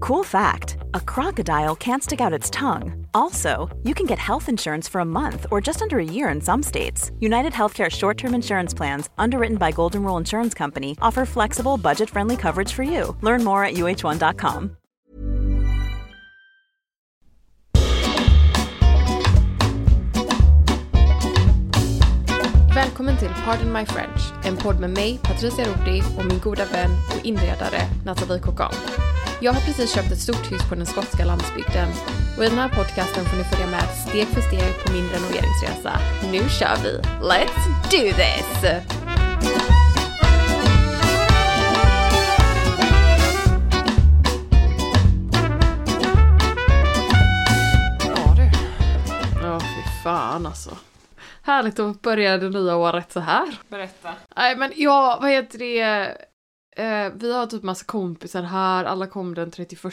Cool fact a crocodile can't stick out its tongue. Also, you can get health insurance for a month or just under a year in some states. United Healthcare short term insurance plans, underwritten by Golden Rule Insurance Company, offer flexible, budget friendly coverage for you. Learn more at uh1.com. Välkommen till Pardon My French, en podd med mig, Patricia Rodi och min goda vän och inredare Nathalie Kokan. Jag har precis köpt ett stort hus på den skotska landsbygden och i den här podcasten får ni följa med steg för steg på min renoveringsresa. Nu kör vi! Let's do this! Ja du. Ja fy fan alltså. Härligt att börja det nya året så här. Berätta. Nej men ja, vad heter det? Eh, vi har typ massa kompisar här, alla kom den 31,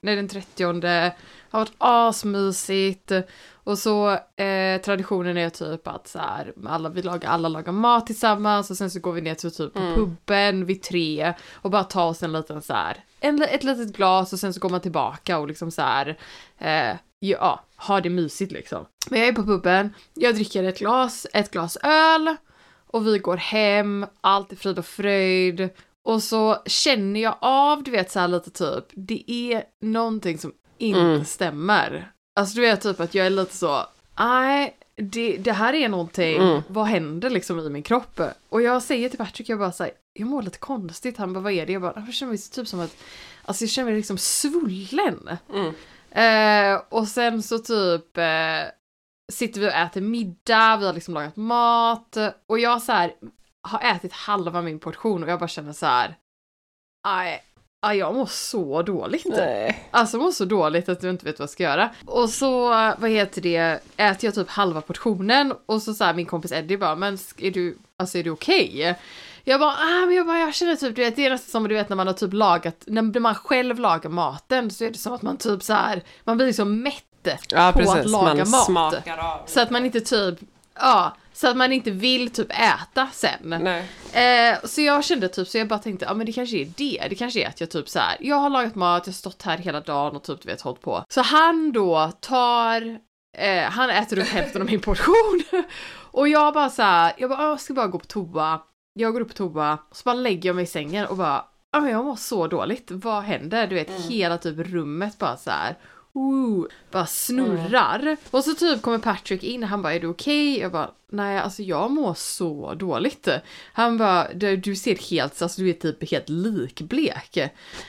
nej den 30. Det har varit asmysigt. Och så eh, traditionen är typ att så här, alla, vi lagar, alla lagar mat tillsammans och sen så går vi ner till typ på puben vid tre och bara tar oss en liten så här, en, ett litet glas och sen så går man tillbaka och liksom så här, eh, ja, har det mysigt liksom. Men jag är på puben, jag dricker ett glas, ett glas öl och vi går hem, allt är frid och fröjd. Och så känner jag av, du vet så här lite typ, det är någonting som inte stämmer. Alltså du vet typ att jag är lite så, nej, det, det här är någonting, vad händer liksom i min kropp? Och jag säger till Patrick, jag bara säger jag mår lite konstigt, han bara vad är det? Jag bara, jag känner mig typ som att, alltså jag känner mig liksom svullen. Eh, och sen så typ eh, sitter vi och äter middag, vi har liksom lagat mat och jag så här har ätit halva min portion och jag bara känner så här. Nej, jag mår så dåligt. Nej. Alltså jag mår så dåligt att du inte vet vad jag ska göra. Och så, vad heter det, äter jag typ halva portionen och så så min kompis Eddie bara, men är du, alltså är du okej? Jag bara, ah, men jag bara, jag känner typ, du vet, det är nästan som du vet när man har typ lagat, när man själv lagar maten så är det som att man typ så här, man blir liksom mätt Ja på precis, att laga man mat. Så att man inte typ, ja, så att man inte vill typ äta sen. Nej. Eh, så jag kände typ, så jag bara tänkte, ja men det kanske är det. Det kanske är att jag typ så här, jag har lagat mat, jag har stått här hela dagen och typ du vet hållit på. Så han då tar, eh, han äter upp hälften av min portion. och jag bara så här, jag bara, "Ah, jag ska bara gå på toa. Jag går upp på toa, så bara lägger jag mig i sängen och bara, ja men jag mår så dåligt. Vad händer? Du vet hela typ rummet bara så här. Ooh, bara snurrar. Och så typ kommer Patrick in och han bara är du okej? Jag bara nej alltså jag mår så dåligt. Han bara du, du ser helt, alltså du är typ helt likblek.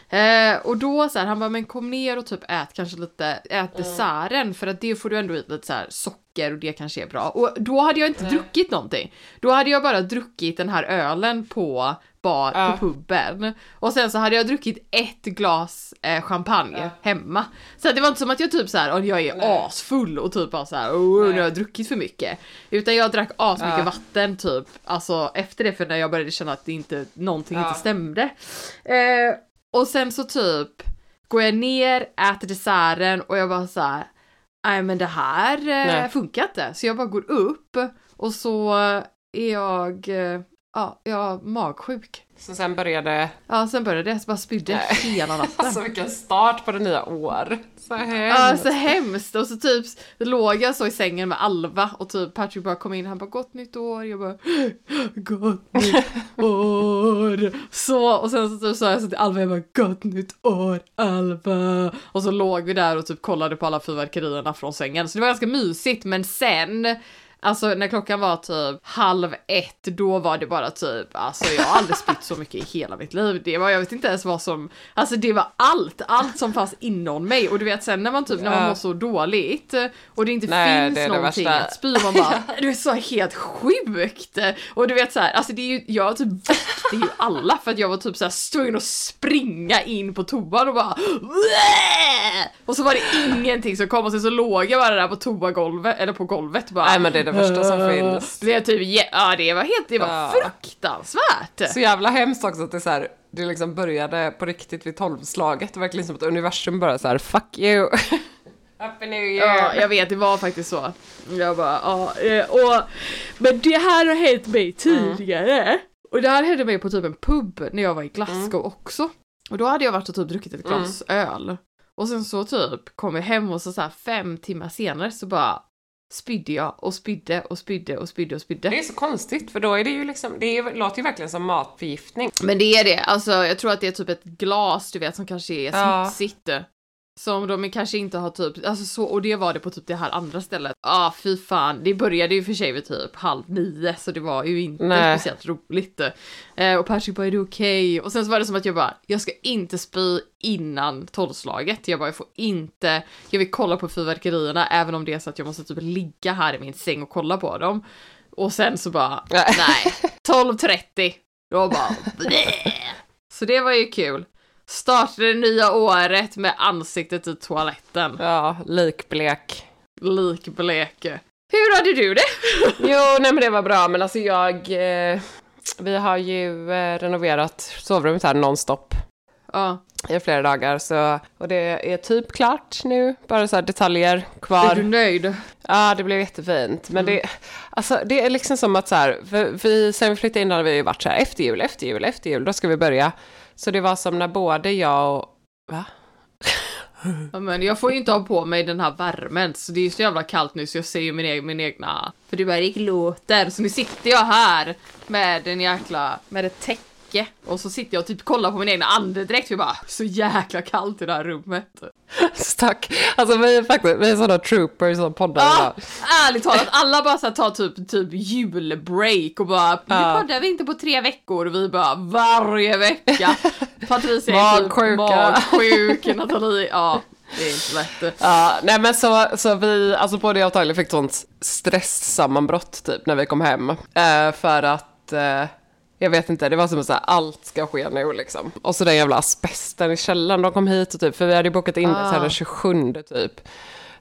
Eh, och då så här, han bara men kom ner och typ ät kanske lite, ät desserten för att det får du ändå i lite så här socker och det kanske är bra. Och då hade jag inte druckit någonting. Då hade jag bara druckit den här ölen på bar Ja. på puben. Och sen så hade jag druckit ett glas eh, champagne hemma. Så det var inte som att jag typ så här, "Åh, jag är asfull och typ bara så här, oh, nu har jag druckit för mycket. Utan jag drack asmycket Ja. vatten typ, alltså efter det för när jag började känna att det inte, någonting Ja. inte stämde. Eh, och sen så typ går jag ner, äter desserten och jag bara så här, nej men det här eh, Nej. funkar inte. Så jag bara går upp och så är jag, eh, ja, jag var magsjuk. Så sen började... Ja, sen började det, så bara spydde hela natten. Alltså vilken start på det nya året. Så Ja, hemskt. så hemskt. Och så typ låg jag så i sängen med Alva och typ Patrick bara kom in han bara gott nytt år. Jag bara gott nytt år. Så och sen så typ sa jag så till Alva jag bara gott nytt år Alva. Och så låg vi där och typ kollade på alla fyrverkerierna från sängen. Så det var ganska mysigt men sen Alltså när klockan var typ halv ett, då var det bara typ, alltså jag har aldrig spytt så mycket i hela mitt liv. Det var, jag vet inte ens vad som, alltså det var allt, allt som fanns inom mig. Och du vet sen när man typ, när man Ja. mår så dåligt och det inte Nej, finns det det någonting värsta. att spy, man bara, det är så helt sjukt. Och du vet så här, alltså det är ju, jag typ väckte ju alla för att jag var typ så här tvungen att springa in på toan och bara "Bleh!" och så var det ingenting som kom och sen så låg jag bara där på toagolvet, eller på golvet bara Nej det är värsta som finns. det är typ, ja det var helt, det var Ja. fruktansvärt. Så jävla hemskt också att det så här, det liksom började på riktigt vid tolvslaget. Det var verkligen som att universum bara så här, fuck you. Happy New Year. Ja, jag vet, det var faktiskt så. Jag bara, ja, eh, och, men det här har hänt mig tidigare. Och det här hände mig på typ en pub när jag var i Glasgow också. Och då hade jag varit och typ druckit ett glas öl. Och sen så typ kom jag hem och så, så här fem timmar senare så bara spydde jag och spydde och spydde och spydde och spydde. Det är så konstigt för då är det ju liksom, det är, låter ju verkligen som matförgiftning. Men det är det, alltså jag tror att det är typ ett glas du vet som kanske är Ja. smutsigt. Som de kanske inte har typ, alltså så, och det var det på typ det här andra stället. Ja ah, fy fan, det började ju för sig vid typ halv nio så det var ju inte Nej. speciellt roligt. Eh, och Patrick bara är det okej? Och sen så var det som att jag bara, jag ska inte spy innan tolvslaget. Jag bara, jag får inte, jag vill kolla på fyrverkerierna även om det är så att jag måste typ ligga här i min säng och kolla på dem. Och sen så bara, Nej. nej, 12.30. Då bara, bleh. Så det var ju kul. Startade det nya året med ansiktet i toaletten. Ja, likblek. Likblek. Hur hade du det? Jo, nej men det var bra, men alltså jag... Eh, vi har ju eh, renoverat sovrummet här nonstop Ja, i flera dagar, så... Och det är typ klart nu, bara så här detaljer är kvar. du nöjd? Ja, det blev jättefint. Men det, alltså, det är liksom som att så här, för vi, sen vi flyttade in hade vi ju varit så här, efter jul, efter jul, efter jul, då ska vi börja. Så det var som när både jag och... Va? Ja, men jag får ju inte ha på mig den här värmen så det är ju så jävla kallt nu så jag ser ju min, egen, min egna... För det bara gick låter så nu sitter jag här med en jäkla... med ett täcke och så sitter jag och typ kollar på min egna andedräkt för jag bara så jäkla kallt i det här rummet. Stack. Alltså vi är faktiskt, vi är sådana troopers som poddar Ja, idag. ärligt talat, alla bara så här tar typ, typ julbreak och bara nu Ja. poddar vi inte på tre veckor och vi bara varje vecka. Patricia är typ magsjuk, Nathalie, ja det är inte lätt. Ja, nej men så, så vi, alltså både jag och Tyler fick sånt stresssammanbrott typ när vi kom hem. Eh, för att, eh, jag vet inte, det var som att här, allt ska ske nu liksom. Och så den jävla asbesten i källaren, de kom hit och typ, för vi hade ju bokat in det så här den 27 typ.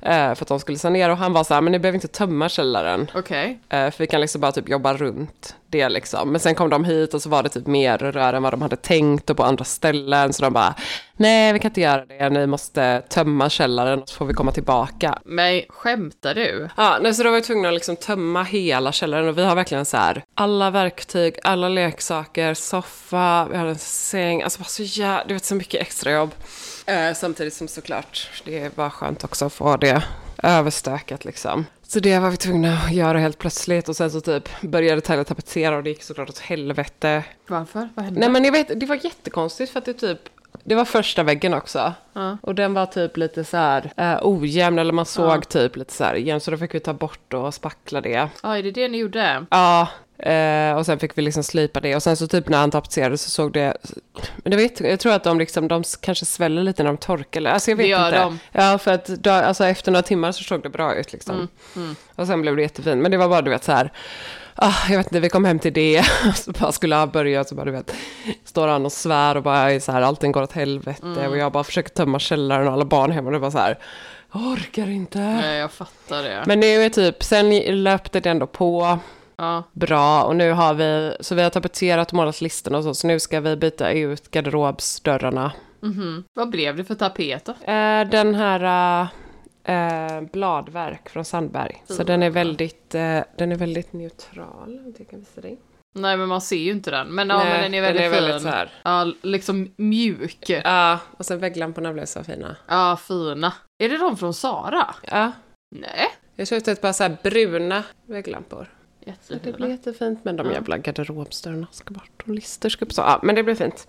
Eh, för att de skulle sanera och han var så här, men ni behöver inte tömma källaren. Okej. Eh, för vi kan liksom bara typ jobba runt det liksom. Men sen kom de hit och så var det typ mer rör än vad de hade tänkt och på andra ställen. Så de bara, nej vi kan inte göra det, ni måste tömma källaren och så får vi komma tillbaka. Men skämtar du? Ja, nej, så då var vi tvungna att liksom tömma hela källaren och vi har verkligen så här alla verktyg, alla leksaker, soffa, vi har en säng, alltså bara så jävla, du vet så mycket extrajobb. Eh, samtidigt som såklart, det bara skönt också att få det överstökat liksom. Så det var vi tvungna att göra helt plötsligt och sen så typ började Tyler tapetsera och det gick såklart åt helvete. Varför? Vad hände? Nej men jag vet, det var jättekonstigt för att det typ det var första väggen också. Ja. Och den var typ lite så här eh, ojämn, eller man såg typ lite så här igen, så då fick vi ta bort och spackla det. Ja, är det det ni gjorde? Ja, eh, och sen fick vi liksom slipa det. Och sen så typ när han tapetserade så såg det... Men det vet, jag tror att de liksom, de kanske sväller lite när de torkar. Alltså jag vet Det gör inte. de. Ja, för att då, alltså, efter några timmar så såg det bra ut liksom. Mm, Och sen blev det jättefint. Men det var bara du vet så här... Ah, jag vet inte, vi kom hem till det, så bara skulle jag börja, så bara du vet, står han och svär och bara så här, allting går åt helvete Mm. och jag bara försöker tömma källaren och alla barn hemma och det var så här, orkar inte. Nej, jag fattar det. Men nu är typ, sen löpte det ändå på Ja. bra och nu har vi, så vi har tapetserat och målat listorna och så, så nu ska vi byta ut garderobsdörrarna. Mhm. Vad blev det för tapet då? Eh, den här eh, bladverk från Sandberg, så den är väldigt, eh, den är väldigt neutral, om jag kan visa dig. Nej men man ser ju inte den. Men, ja, Nej, men den är väldigt den är fin. väldigt så här. Ja, liksom mjuk. Ja. Ja, och sen vägglamporna blev så fina. fina. Är det de från Sara? Ja, Nej. jag köpte ett par så här bruna vägglampor. Det blir Jättefina. jättefint, men de Ja. jävla garderobsdörrarna ska bort och lister ska upp så. Ja, men det blir fint.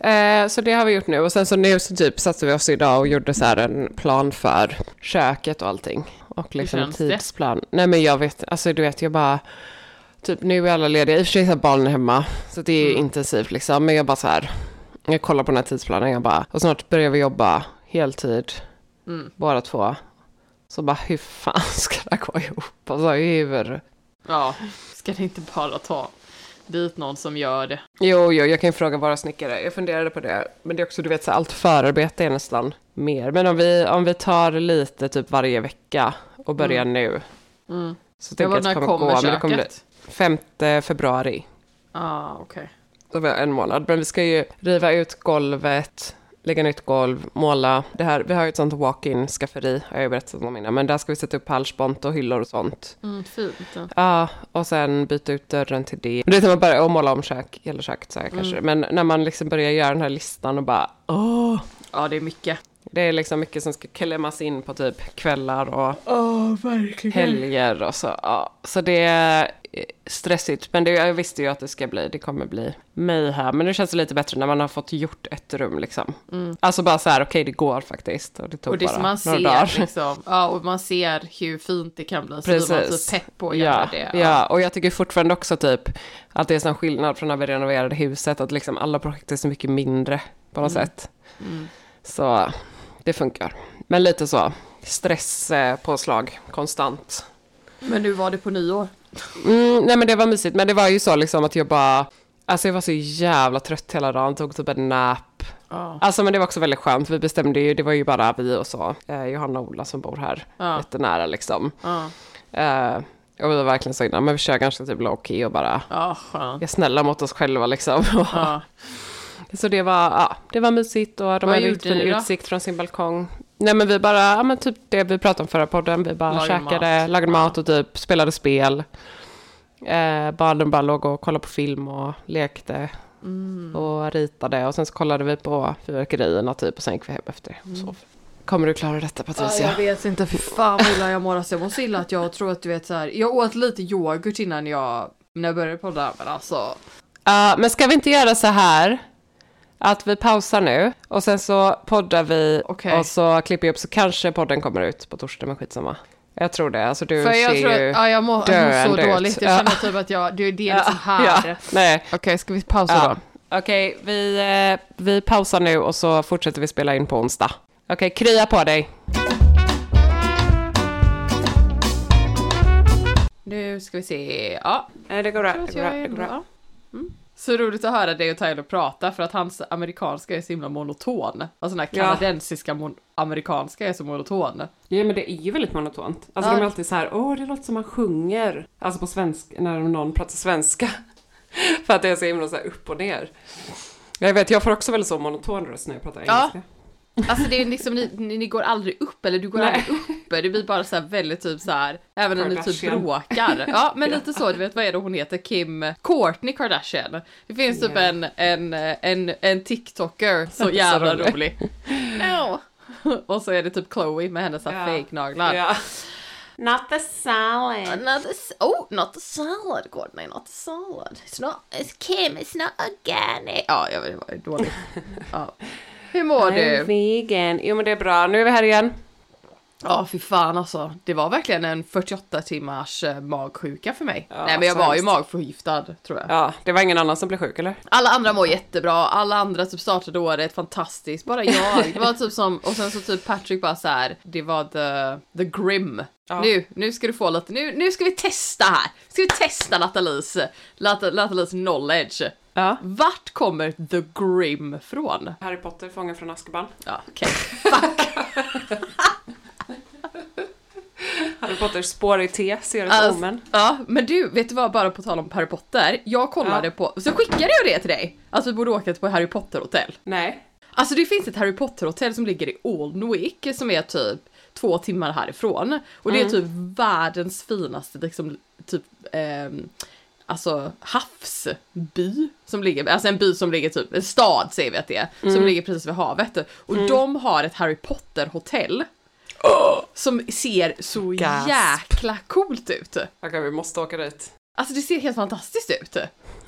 Mm. Eh, så det har vi gjort nu. Och sen så nu så typ satte vi oss idag och gjorde så här en plan för köket och allting. Och liksom en känns det? tidsplan. Nej men jag vet, alltså du vet jag bara... Typ nu är alla lediga. I och för sig har barnen hemma. Så det är Mm. intensivt liksom. Men jag bara så här. Jag kollar på den här tidsplanen. Jag bara. Och snart börjar vi jobba heltid. Mm. Båda två. Så bara hur fan ska det här gå ihop? Alltså hur? Ja, ska det inte bara ta dit någon som gör det? Jo, jo, jag kan ju fråga våra snickare. Jag funderade på det. Men det är också, du vet, så allt förarbete är nästan mer. Men om vi, om vi tar lite typ varje vecka och börjar nu. Mm. Så Ja, tänker jag att det kommer kommer gå. Men det kommer bli köket? 5 februari. Ah, okej. Så vi har en månad. Men vi ska ju riva ut golvet, lägga nytt golv, måla. Det här, vi har ju ett sånt walk-in skafferi, har jag ju berättat om innan. Men där ska vi sätta upp halsbont och hyllor och sånt. Mm, fint. Ja. Ja, och sen byta ut dörren till det. Det är när man börjar och måla om kök, hela köket så här kanske. Men när man liksom börjar göra den här listan och bara åh. ja, det är mycket. Det är liksom mycket som ska klämmas in på typ kvällar och verkligen. helger och så. Ja. Så det är stressigt. Men det, jag visste ju att det ska bli, det kommer bli mig här. Men det känns lite bättre när man har fått gjort ett rum liksom. Alltså bara så här, okej det går faktiskt. Och det tog Och det bara man några ser dagar. liksom, ja och man ser hur fint det kan bli, så blir man Precis. typ pepp på att göra ja, det. Ja. och jag tycker fortfarande också typ att det är sån skillnad från när vi renoverade huset, att liksom alla projekt är så mycket mindre på något Mm. sätt. Så det funkar. Men lite så, stresspåslag konstant. Men nu var det på nyår. Mm, nej men det var mysigt, men det var ju så liksom att jag bara, alltså jag var så jävla trött hela dagen, tog typ en nap. Ja. Alltså men det var också väldigt skönt, vi bestämde ju, det var ju bara vi och så, eh, Johanna och Ola som bor här, Ja. jättenära liksom. Ja, Eh, och vi var verkligen så innan, men vi kör ganska typ low key och bara skönt. är snälla mot oss själva liksom. Så det var, ja, det var mysigt och de Vad fin ni då? utsikt från sin balkong. Nej men vi bara, ja men typ det vi pratade om förra podden, vi bara Lagade käkade, mat. lagade mat och typ spelade spel. Eh, barnen bara låg och kollade på film och lekte Mm. och ritade och sen så kollade vi på fyrverkerierna typ och sen gick vi hem efter och sov. Kommer du klara detta Patricia? jag vet inte, fy fan vad illa jag mår. Alltså, jag mår så illa att jag tror att du vet så här. Jag åt lite yoghurt innan jag, när jag började podda, men alltså. Ja, men ska vi inte göra så här? Att vi pausar nu och sen så poddar vi Okej. och så klipper jag upp så kanske podden kommer ut på torsdag men skitsamma. Jag tror det, alltså du För jag ser tror ju att, ja jag mår, jag mår döende så ut. dåligt. Jag Ja. känner typ att jag, det, det är liksom här. Ja, nej. Okej, ska vi pausa Ja. då? Okej, vi, eh, vi pausar nu och så fortsätter vi spela in på onsdag. Okej, krya på dig. Nu ska vi se. Ja, det går bra. Det går bra. Det går bra. Mm. Så roligt att höra dig och Tyler prata för att hans amerikanska är så himla monoton. Alltså den här kanadensiska mon- amerikanska är så monoton. Ja, men det är ju väldigt monotont. Alltså Ja. de är alltid så här, åh, det låter som man sjunger. Alltså på svenska, när någon pratar svenska. För att det är så himla så här upp och ner. Jag vet, jag får också väldigt så monoton röst när jag pratar Ja. Alltså det är liksom, ni, ni, ni går aldrig upp eller du går Nej. aldrig upp. Det blir bara så här väldigt typ så här, även när ni typ bråkar. Ja men lite så, du vet vad är det hon heter? Kim Kourtney Kardashian. Det finns typ en, en, en, en TikToker, så jävla rolig. rolig. No. Och så är det typ Chloe med hennes så Ja. fake-naglar. Not the salad. Not the, oh, not the salad, Courtney, not the salad. It's not, it's Kim, it's not organic. Ja, jag vet, det var dåligt. Ja. Hur mår du? vegan. Jo men det är bra, nu är vi här igen. Ja, fy fan alltså. Det var verkligen en 48 timmars eh, magsjuka för mig. Ja, Nej, men jag så var ju magförgiftad, tror jag. Ja, det var ingen annan som blev sjuk eller? Alla andra mår jättebra, alla andra typ startade året fantastiskt, bara jag. Det var typ som, och sen så typ Patrick bara så här. det var the, the grim. Ja. Nu, nu ska du få lite, nu, nu ska vi testa här. Ska vi testa Nathalies, Nat- Nathalies knowledge. Ja. Vart kommer the grim från? Harry Potter, Fången från Azkaban. Ja, okej. Harry Potter, spår i te, ser ett Alltså, omen. Ja, men du, vet du vad, bara på tal om Harry Potter. Jag kollade Ja. på, så skickade jag det till dig. Att vi borde åka på Harry Potter hotell. Nej. Alltså det finns ett Harry Potter hotell som ligger i Alnwick som är typ två timmar härifrån. Och det är typ världens finaste liksom, typ ehm, alltså havsby som ligger, alltså en by som ligger typ, en stad säger vi att det är, som ligger precis vid havet. Och de har ett Harry Potter hotell. Som ser så Gasp. jäkla coolt ut. Okej, vi måste åka dit. Alltså det ser helt fantastiskt ut.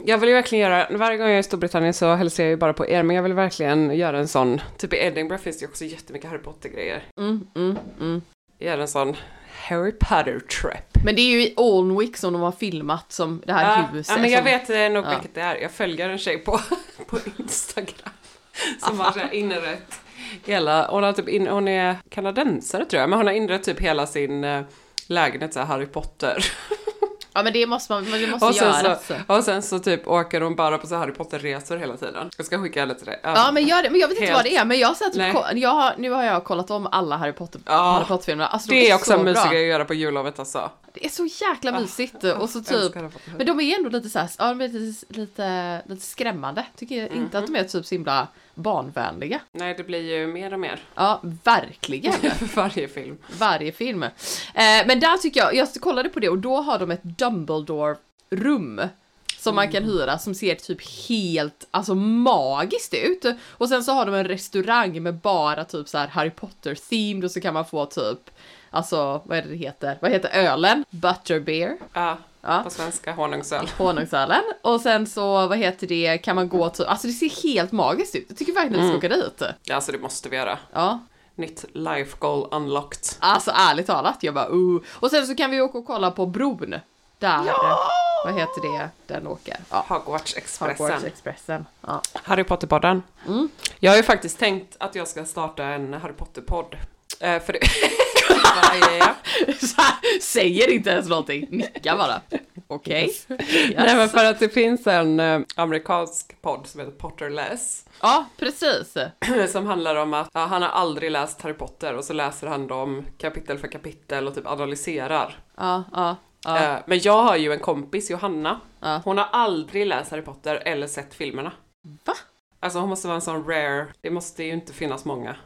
Jag vill ju verkligen göra, varje gång jag är i Storbritannien så hälsar jag ju bara på er, men jag vill verkligen göra en sån, typ i Edinburgh finns det ju också jättemycket Harry Potter-grejer. Mm, mm, mm. Göra en sån Harry Potter-trip. Men det är ju i Alnwick som de har filmat som det här Ja, huset. ja, men jag som, vet eh, nog Ja. vilket det är. Jag följer en tjej på, på Instagram som har så här inrett hela, hon har typ in, hon är kanadensare tror jag, men hon har inrett typ hela sin eh, lägenhet så här Harry Potter. Ja men det måste man, det måste Och sen, göras. så, och sen så typ åker hon bara på så Harry Potter-resor hela tiden. Jag ska skicka henne till dig. Ja men gör det, men jag vet inte Helt- vad det är men jag har ko- jag har, nu har jag kollat om alla Harry Potter, Ja. Harry Potter-filmerna. Alltså, de Det är också så en mysig grej att göra på jullovet alltså. Det är så jäkla mysigt och så typ, Potter. men de är ändå lite såhär, ja de är lite, lite, lite skrämmande. Tycker jag inte att de är typ så himla barnvänliga. Nej, det blir ju mer och mer Ja, verkligen. varje film. Varje film. Eh, men där tycker jag, jag kollade på det och då har de ett Dumbledore-rum. Som man kan hyra som ser typ helt, alltså magiskt ut. Och sen så har de en restaurang med bara typ så här Harry Potter-themed och så kan man få typ, alltså vad är det det heter? Vad heter ölen? Butterbeer. Ja, Ja. på svenska honungsöl. Honungsölen. Och sen så, vad heter det, kan man gå till, alltså det ser helt magiskt ut. Jag tycker verkligen vi ska åka dit. Ja, alltså det måste vi göra. Ja, Nytt life goal unlocked. Alltså ärligt talat, jag bara uh. Och sen så kan vi åka och kolla på bron. Där, vad heter det, den åker? Ja, Hogwarts-expressen. Hogwarts Expressen. Ja. Harry Potter-podden. Mm. Jag har ju faktiskt tänkt att jag ska starta en Harry Potter-podd. Eh, för det... Så här, säger inte ens någonting, nickar bara. Okej. Nej men Yes. för att det finns en eh, amerikansk podd som heter Potterless. Ja, precis. Som handlar om att ja, han har aldrig läst Harry Potter och så läser han dem kapitel för kapitel och typ analyserar. Ja, ja, ja. Eh, men jag har ju en kompis, Johanna. Ja. Hon har aldrig läst Harry Potter eller sett filmerna. Va? Alltså hon måste vara en sån rare, det måste ju inte finnas många.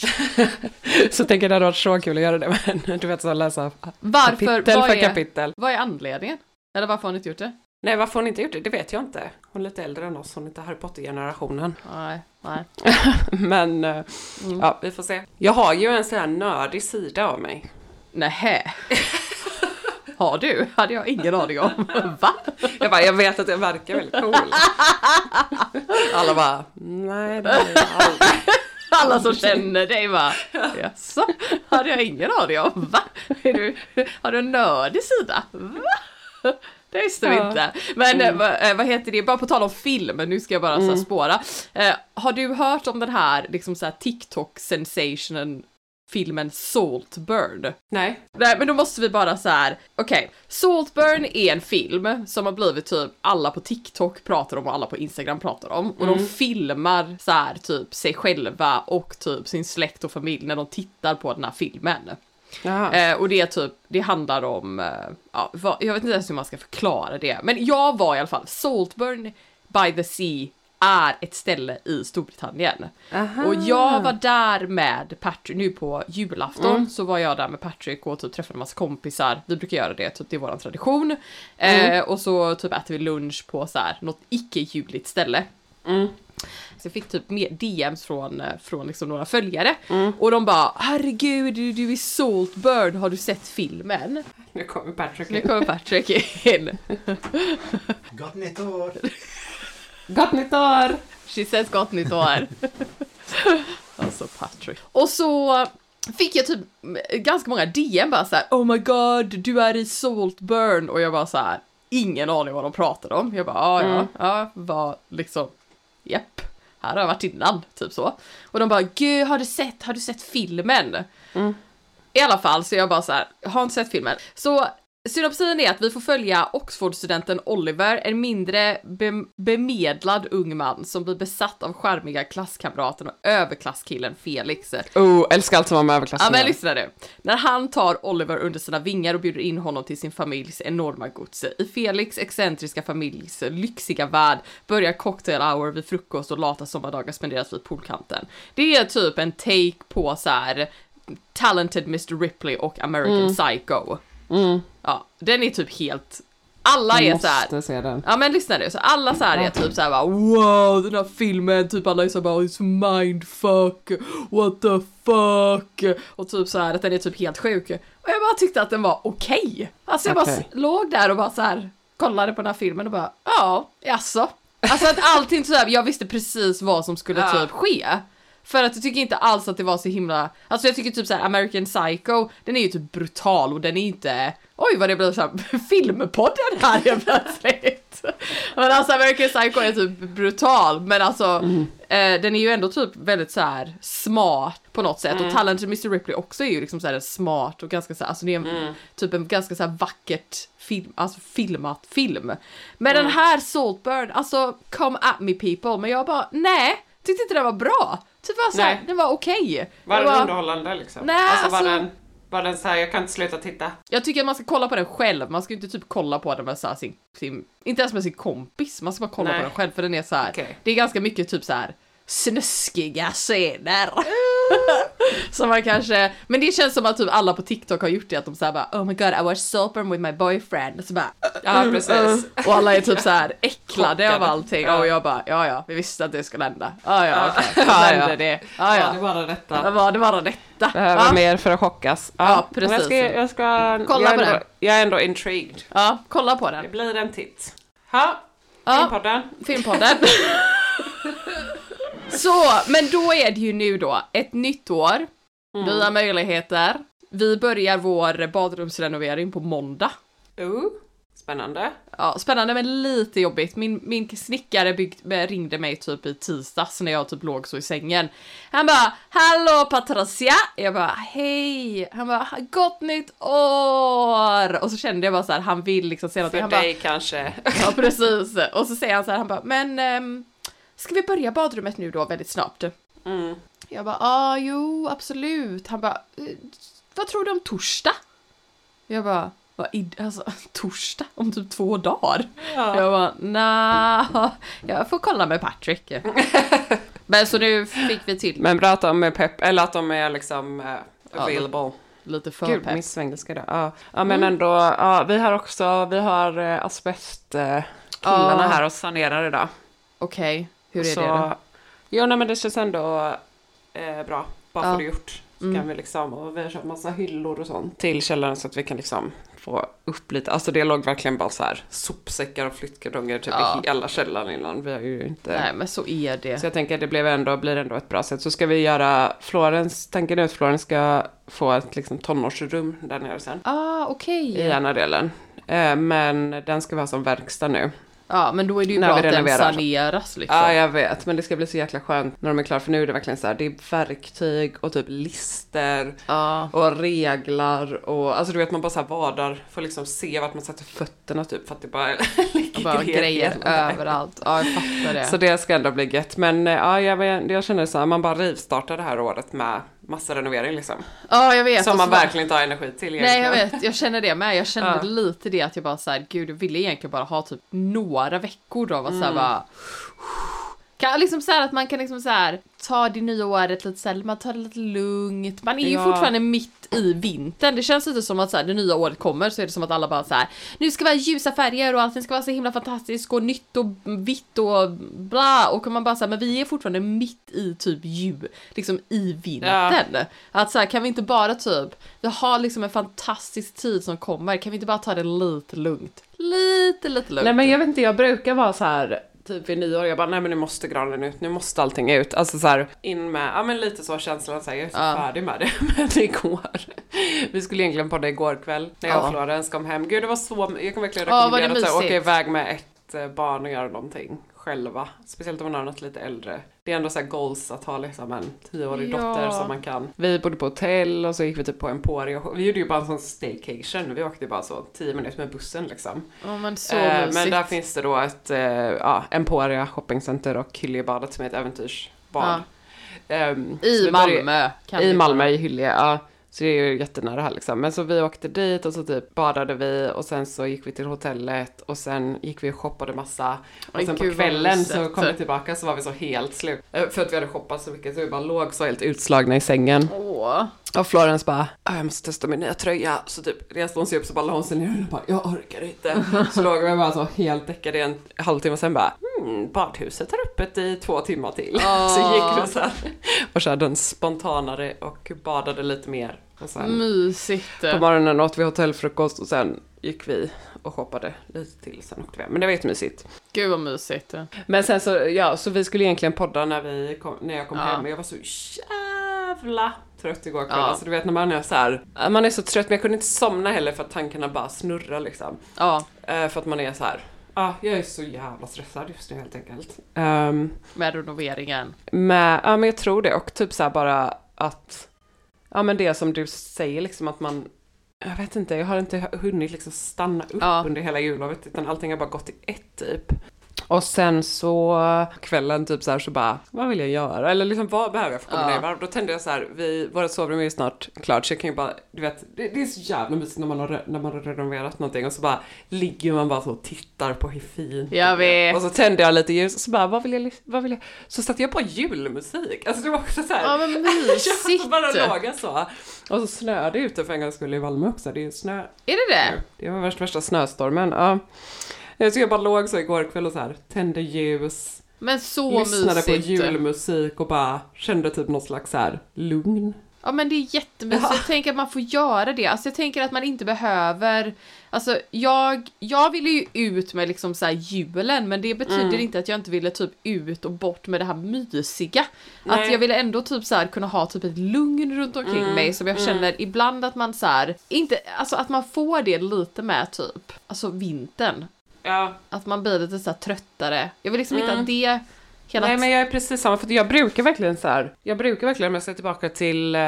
Så jag tänker det hade varit så kul att göra det, men du vet så läsa Varför? kapitel Vad för är, kapitel. vad är anledningen? Eller varför har ni inte gjort det? Nej, varför hon inte gjort det, det vet jag inte. Hon är lite äldre än oss, hon är inte Harry Potter-generationen. Nej, nej. Men, eh, ja, vi får se. Jag har ju en sån här nördig sida av mig. Nähä. Har du? Hade jag ingen aning om. Va? Jag bara, jag vet att jag verkar väldigt cool. Alla bara, nej det är jag aldrig. Alla som känner dig bara, jaså? Hade jag ingen aning om. Va? Är du, har du en nördig sida? Va? Det visste vi Ja. inte. Men eh, vad, eh, vad heter det, bara på tal om film, nu ska jag bara så här spåra. Eh, har du hört om den här liksom så här TikTok-sensationen filmen Saltburn? Nej. Nej men då måste vi bara så här. okej. Saltburn är en film som har blivit typ alla på TikTok pratar om och alla på Instagram pratar om. Och de filmar så här typ sig själva och typ sin släkt och familj när de tittar på den här filmen. Eh, och det är typ, det handlar om, eh, ja, vad, jag vet inte ens hur man ska förklara det. Men jag var i alla fall, Saltburn by the Sea är ett ställe i Storbritannien. Och jag var där med Patrick, nu på julafton så var jag där med Patrick och typ träffade en massa kompisar. Vi brukar göra det, typ det är våran tradition. Eh, och så typ äter vi lunch på så här något icke-juligt ställe. Så jag fick typ DMs från, eh, från liksom några följare. Och de bara herregud du, du är Saltburn, har du sett filmen? Nu kommer Patrick Nu in. kommer Patrick in. Gott nytt år! Gott nytt år! She says gott nytt år. alltså Patrick. Och så fick jag typ ganska många DM bara så här: Oh my god, du är i Saltburn. Och jag bara så här, ingen aning vad de pratade om. Jag bara, ah, ja, ja, var liksom, japp. Här har jag varit innan, typ så. Och de bara, gud har du sett, har du sett filmen? I alla fall, så jag bara så här, har inte sett filmen. Så synopsin är att vi får följa Oxford-studenten Oliver, en mindre be- bemedlad ung man som blir besatt av charmiga klasskamraten och överklasskillen Felix. Oh, älskar allt som har med överklassen Ja men lyssna nu. När han tar Oliver under sina vingar och bjuder in honom till sin familjs enorma gods. I Felix excentriska familjs lyxiga värld börjar cocktail hour vid frukost och lata sommardagar spenderas vid poolkanten. Det är typ en take på så här Talented Mr Ripley och American Psycho. Ja, den är typ helt alla är Måste så här. se den. Ja men lyssna nu, så alla så här är typ så här bara wow den här filmen, typ alla är så här bara it's mindfuck, what the fuck och typ så här att den är typ helt sjuk. Och jag bara tyckte att den var okej. Alltså jag bara Okej. s- låg där och bara så här kollade på den här filmen och bara ja, jaså. Alltså att allting så här, jag visste precis vad som skulle Ja. typ ske. För att jag tycker inte alls att det var så himla, alltså jag tycker typ såhär American Psycho, den är ju typ brutal och den är inte, oj vad det blev såhär filmpodden här helt plötsligt. Men alltså American Psycho är typ brutal men alltså eh, den är ju ändå typ väldigt så här smart på något sätt. Och Talented Mr Ripley också är ju liksom så här smart och ganska så här, alltså det är en, typ en ganska så här vackert film, alltså filmat film. Men den här Saltburn, alltså come at me people, men jag bara nej, tyckte inte den var bra. Typ var så här, Nej. den var okej. Var Jag den bara- underhållande liksom? Nej, alltså, var alltså- den, var den så här, jag kan inte sluta titta. Jag tycker att man ska kolla på den själv, man ska inte typ kolla på den med så här sin, sin, inte ens med sin kompis, man ska bara kolla Nej. på den själv för den är så här. Okej. det är ganska mycket typ så här snuskiga scener. som man kanske, men det känns som att typ alla på TikTok har gjort det, att de säger bara oh my god I watched Saltburn with my boyfriend, så bara Ja, precis. och alla är typ så här äcklade av allting Ja. och jag bara ja ja, vi visste att det skulle hända. Ja ja okej, Ja, ja. hände det. Ja Ja, det ja. var det Det detta. var det bara detta. Behöver Ja. mer för att chockas. Ja, Jag precis. ska, jag ska Kolla jag på ändå, den. Jag är ändå intrigued. Ja, kolla på Det den. blir en titt. Ha, Ja. Filmpodden. Filmpodden. Så, men då är det ju nu då ett nytt år, nya möjligheter. Vi börjar vår badrumsrenovering på måndag. Uh, spännande. Ja, spännande men lite jobbigt. Min, min snickare bygg, ringde mig typ i tisdags när jag typ låg så i sängen. Han bara Hallå Patricia! Jag bara hej! Han bara Gott nytt år! Och så kände jag bara så här, han vill liksom säga någonting. För Han bara, dig kanske. Ja precis. Och så säger han så här, han bara, men ehm, ska vi börja badrummet nu då väldigt snabbt? Mm. Jag bara, ja jo absolut. Han bara, "Eh, vad tror du om torsdag? Jag bara, vad alltså torsdag? Om typ två dagar? Jag bara, nah, jag får kolla med Patrick. men så nu fick vi till Men bra att de är pepp, eller att de är liksom uh, available. lite för Gud, pepp. min svengelska. Ja, ja men ändå, ja, vi har också, vi har uh, asbestkillarna Ja. här och sanerar idag. Okej, hur är så, det då? Jo, nej, men det känns ändå eh, bra. Bara Ja. för det gjort. Så Mm. kan vi liksom, och vi har köpt massa hyllor och sånt till källaren så att vi kan liksom få upp lite. Alltså det låg verkligen bara så här sopsäckar och flyttkartonger typ Ja. i hela källaren innan. Vi har ju inte... Nej men så är det. Så jag tänker att det blev ändå, blir ändå ett bra sätt. Så ska vi göra Florens, tanken är att Florens ska få ett liksom tonårsrum där nere sen. Ah okej. I ena delen. Eh, men den ska vi ha som verkstad nu. Ja men då är det ju När bra att den saneras liksom. Ja, jag vet. Men det ska bli så jäkla skönt när de är klara. För nu är det verkligen så här, det är verktyg och typ lister Ja. och reglar och alltså du vet man bara så här vadar, får liksom se vart man sätter fötterna typ för att det bara ligger Bara grejer överallt. Ja, jag fattar det. Så det ska ändå bli gött. Men eh, ja, jag, vet- jag känner så här, man bara rivstartar det här året med massa renovering liksom. ja, jag vet. Som man verkligen inte har energi till Nej, jag egentligen. vet. Jag känner det med. Jag kände Ja. lite det att jag bara så här, gud, jag ville egentligen bara ha typ några veckor då. Var så här, Mm. bara... Kan liksom så här att man kan liksom så här ta det nya året lite så här, man tar det lite lugnt. Man är ju Ja. fortfarande mitt i vintern. Det känns lite som att så här, det nya året kommer så är det som att alla bara så här, nu ska vi ha ljusa färger och allting ska vara så himla fantastiskt och nytt och vitt och bla. Och man bara så här, men vi är fortfarande mitt i typ jul, liksom i vintern. Att så här, kan vi inte bara typ, vi har liksom en fantastisk tid som kommer, kan vi inte bara ta det lite lugnt? Lite, lite lugnt. Nej men jag vet inte, jag brukar vara så här typ vid nyår, jag bara nej men nu måste granen ut, nu måste allting ut. Alltså så här in med, ja men lite så känslan så här, jag är så Ja. färdig med det. Men igår, vi skulle egentligen podda igår kväll när jag Ja. och Florens kom hem. Gud det var så, jag kan verkligen Ja, rekommendera att så här, åka iväg med ett eh, barn och göra någonting själva. Speciellt om man har något lite äldre. Det är ändå så här goals att ha liksom en tioårig Ja. dotter som man kan. Vi bodde på hotell och så gick vi typ på Emporia. Vi gjorde ju bara en sån staycation. Vi åkte ju bara så 10 minuter med bussen liksom. Ja men så Eh, men där finns det då ett eh, ja, Emporia shoppingcenter och Hyljebadet som är ett äventyrsbad. Ehm, så I vi började- Malmö. Kan I Malmö, i Hyllie, ja. Så det är ju jättenära här liksom. Men så vi åkte dit och så typ badade vi och sen så gick vi till hotellet och sen gick vi och shoppade massa. Och Oj, sen på kvällen så kom vi tillbaka så var vi så helt slut. Eh, För att vi hade shoppat så mycket så vi bara låg så helt utslagna i sängen. Åh. Och Florence bara, "Ah, jag måste testa min nya tröja. Så typ reste hon sig upp så bara la hon sig ner och bara, jag orkar inte. Så låg vi bara så helt däckade i en halvtimme sen bara, hmm, badhuset är öppet i två timmar till. Så gick vi så här och körde en spontanare och badade lite mer. Och sen Mysigt. på morgonen åt vi hotellfrukost och sen gick vi och shoppade lite till. Sen åkte vi. Men det var jättemysigt. Gud vad mysigt. Men sen så, ja, så vi skulle egentligen podda när, vi kom, när jag kom Ja. hem och jag var så jävla trött igår kväll. Ja. Alltså du vet när man är så här, man är så trött men jag kunde inte somna heller för att tankarna bara snurrar liksom. Ja, Eh, för att man är så här, ja, jag är så jävla stressad just nu helt enkelt. Um, med renoveringen. med, ja men jag tror det och typ så här bara att, ja men det som du säger liksom att man jag vet inte, jag har inte hunnit liksom stanna upp Ja. under hela jullovet utan allting har bara gått i ett typ. Och sen så kvällen typ så här så bara, vad vill jag göra? Eller liksom vad behöver jag för att komma Ja. Då tände jag så här, vi, våra sovrum är ju snart klart så jag kan ju bara, du vet, det, det är så jävla mysigt när man, har, när man har renoverat någonting och så bara ligger man bara så och tittar på hur fint Jag vet. Och så tände jag lite ljus och så bara, vad vill jag, vad vill jag? Så satte jag på julmusik. Alltså det var också så här. Ja men Jag mysigt. bara låga så. Och så snöade det ute för en gångs skull i Valme också. Det är ju snö. Är det det? Det var värsta, värsta snöstormen. Ja. Jag så jag bara låg så igår kväll och så här tände ljus, Men så lyssnade mysigt. på julmusik och bara kände typ något slags så här lugn. Ja men det är jättemysigt. Jag tänker att man får göra det. Alltså jag tänker att man inte behöver Alltså jag, jag ville ju ut med liksom så julen men det betyder Mm. inte att jag inte ville typ ut och bort med det här mysiga. Nej. Att jag ville ändå typ så här kunna ha typ ett lugn runt omkring Mm. mig som jag känner ibland att man så här, inte, alltså att man får det lite med typ, alltså vintern. Ja, Att man blir lite så tröttare. Jag vill liksom inte att det hela Mm. Nej men jag är precis samma, för jag brukar verkligen så här. jag brukar verkligen om jag ser tillbaka till eh,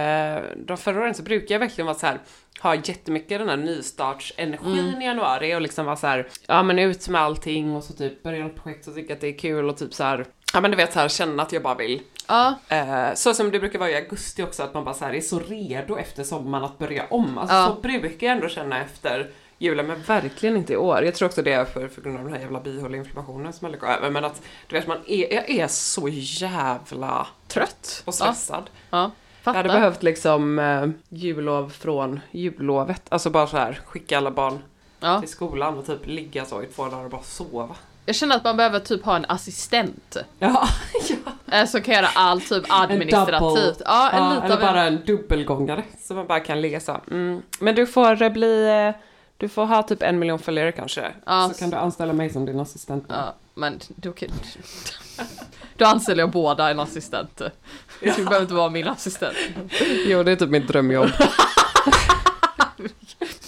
de förra åren så brukar jag verkligen vara så här. ha jättemycket den här nystartsenergin Mm. i januari och liksom vara så här. ja men ut med allting och så typ börja något projekt och tycka att det är kul och typ så här. ja men du vet så här känna att jag bara vill. Ja, Eh, så som det brukar vara i augusti också, att man bara så här är så redo efter sommaren att börja om. Alltså Ja. så brukar jag ändå känna efter julen, men verkligen inte i år. Jag tror också det är för, för grund av den här jävla bihåleinflammationen som håller på över, men att du vet man är, jag är så jävla trött och stressad. ja. Jag Fattar. hade behövt liksom eh, jullov från jullovet, alltså bara så här skicka alla barn ja. till skolan och typ ligga så i två dagar och bara sova. Jag känner att man behöver typ ha en assistent. Ja, ja. eh, Som kan göra allt typ En administrativt. double. Ja, en Ja, eller en... bara en dubbelgångare så man bara kan så. Mm. Men du får eh, bli, eh, du får ha typ en miljon följare kanske. Ja, så kan du anställa mig som din assistent. Ja, men då kan... Då anställer jag båda en assistent. Du behöver inte vara min assistent. Jo, det är typ mitt drömjobb.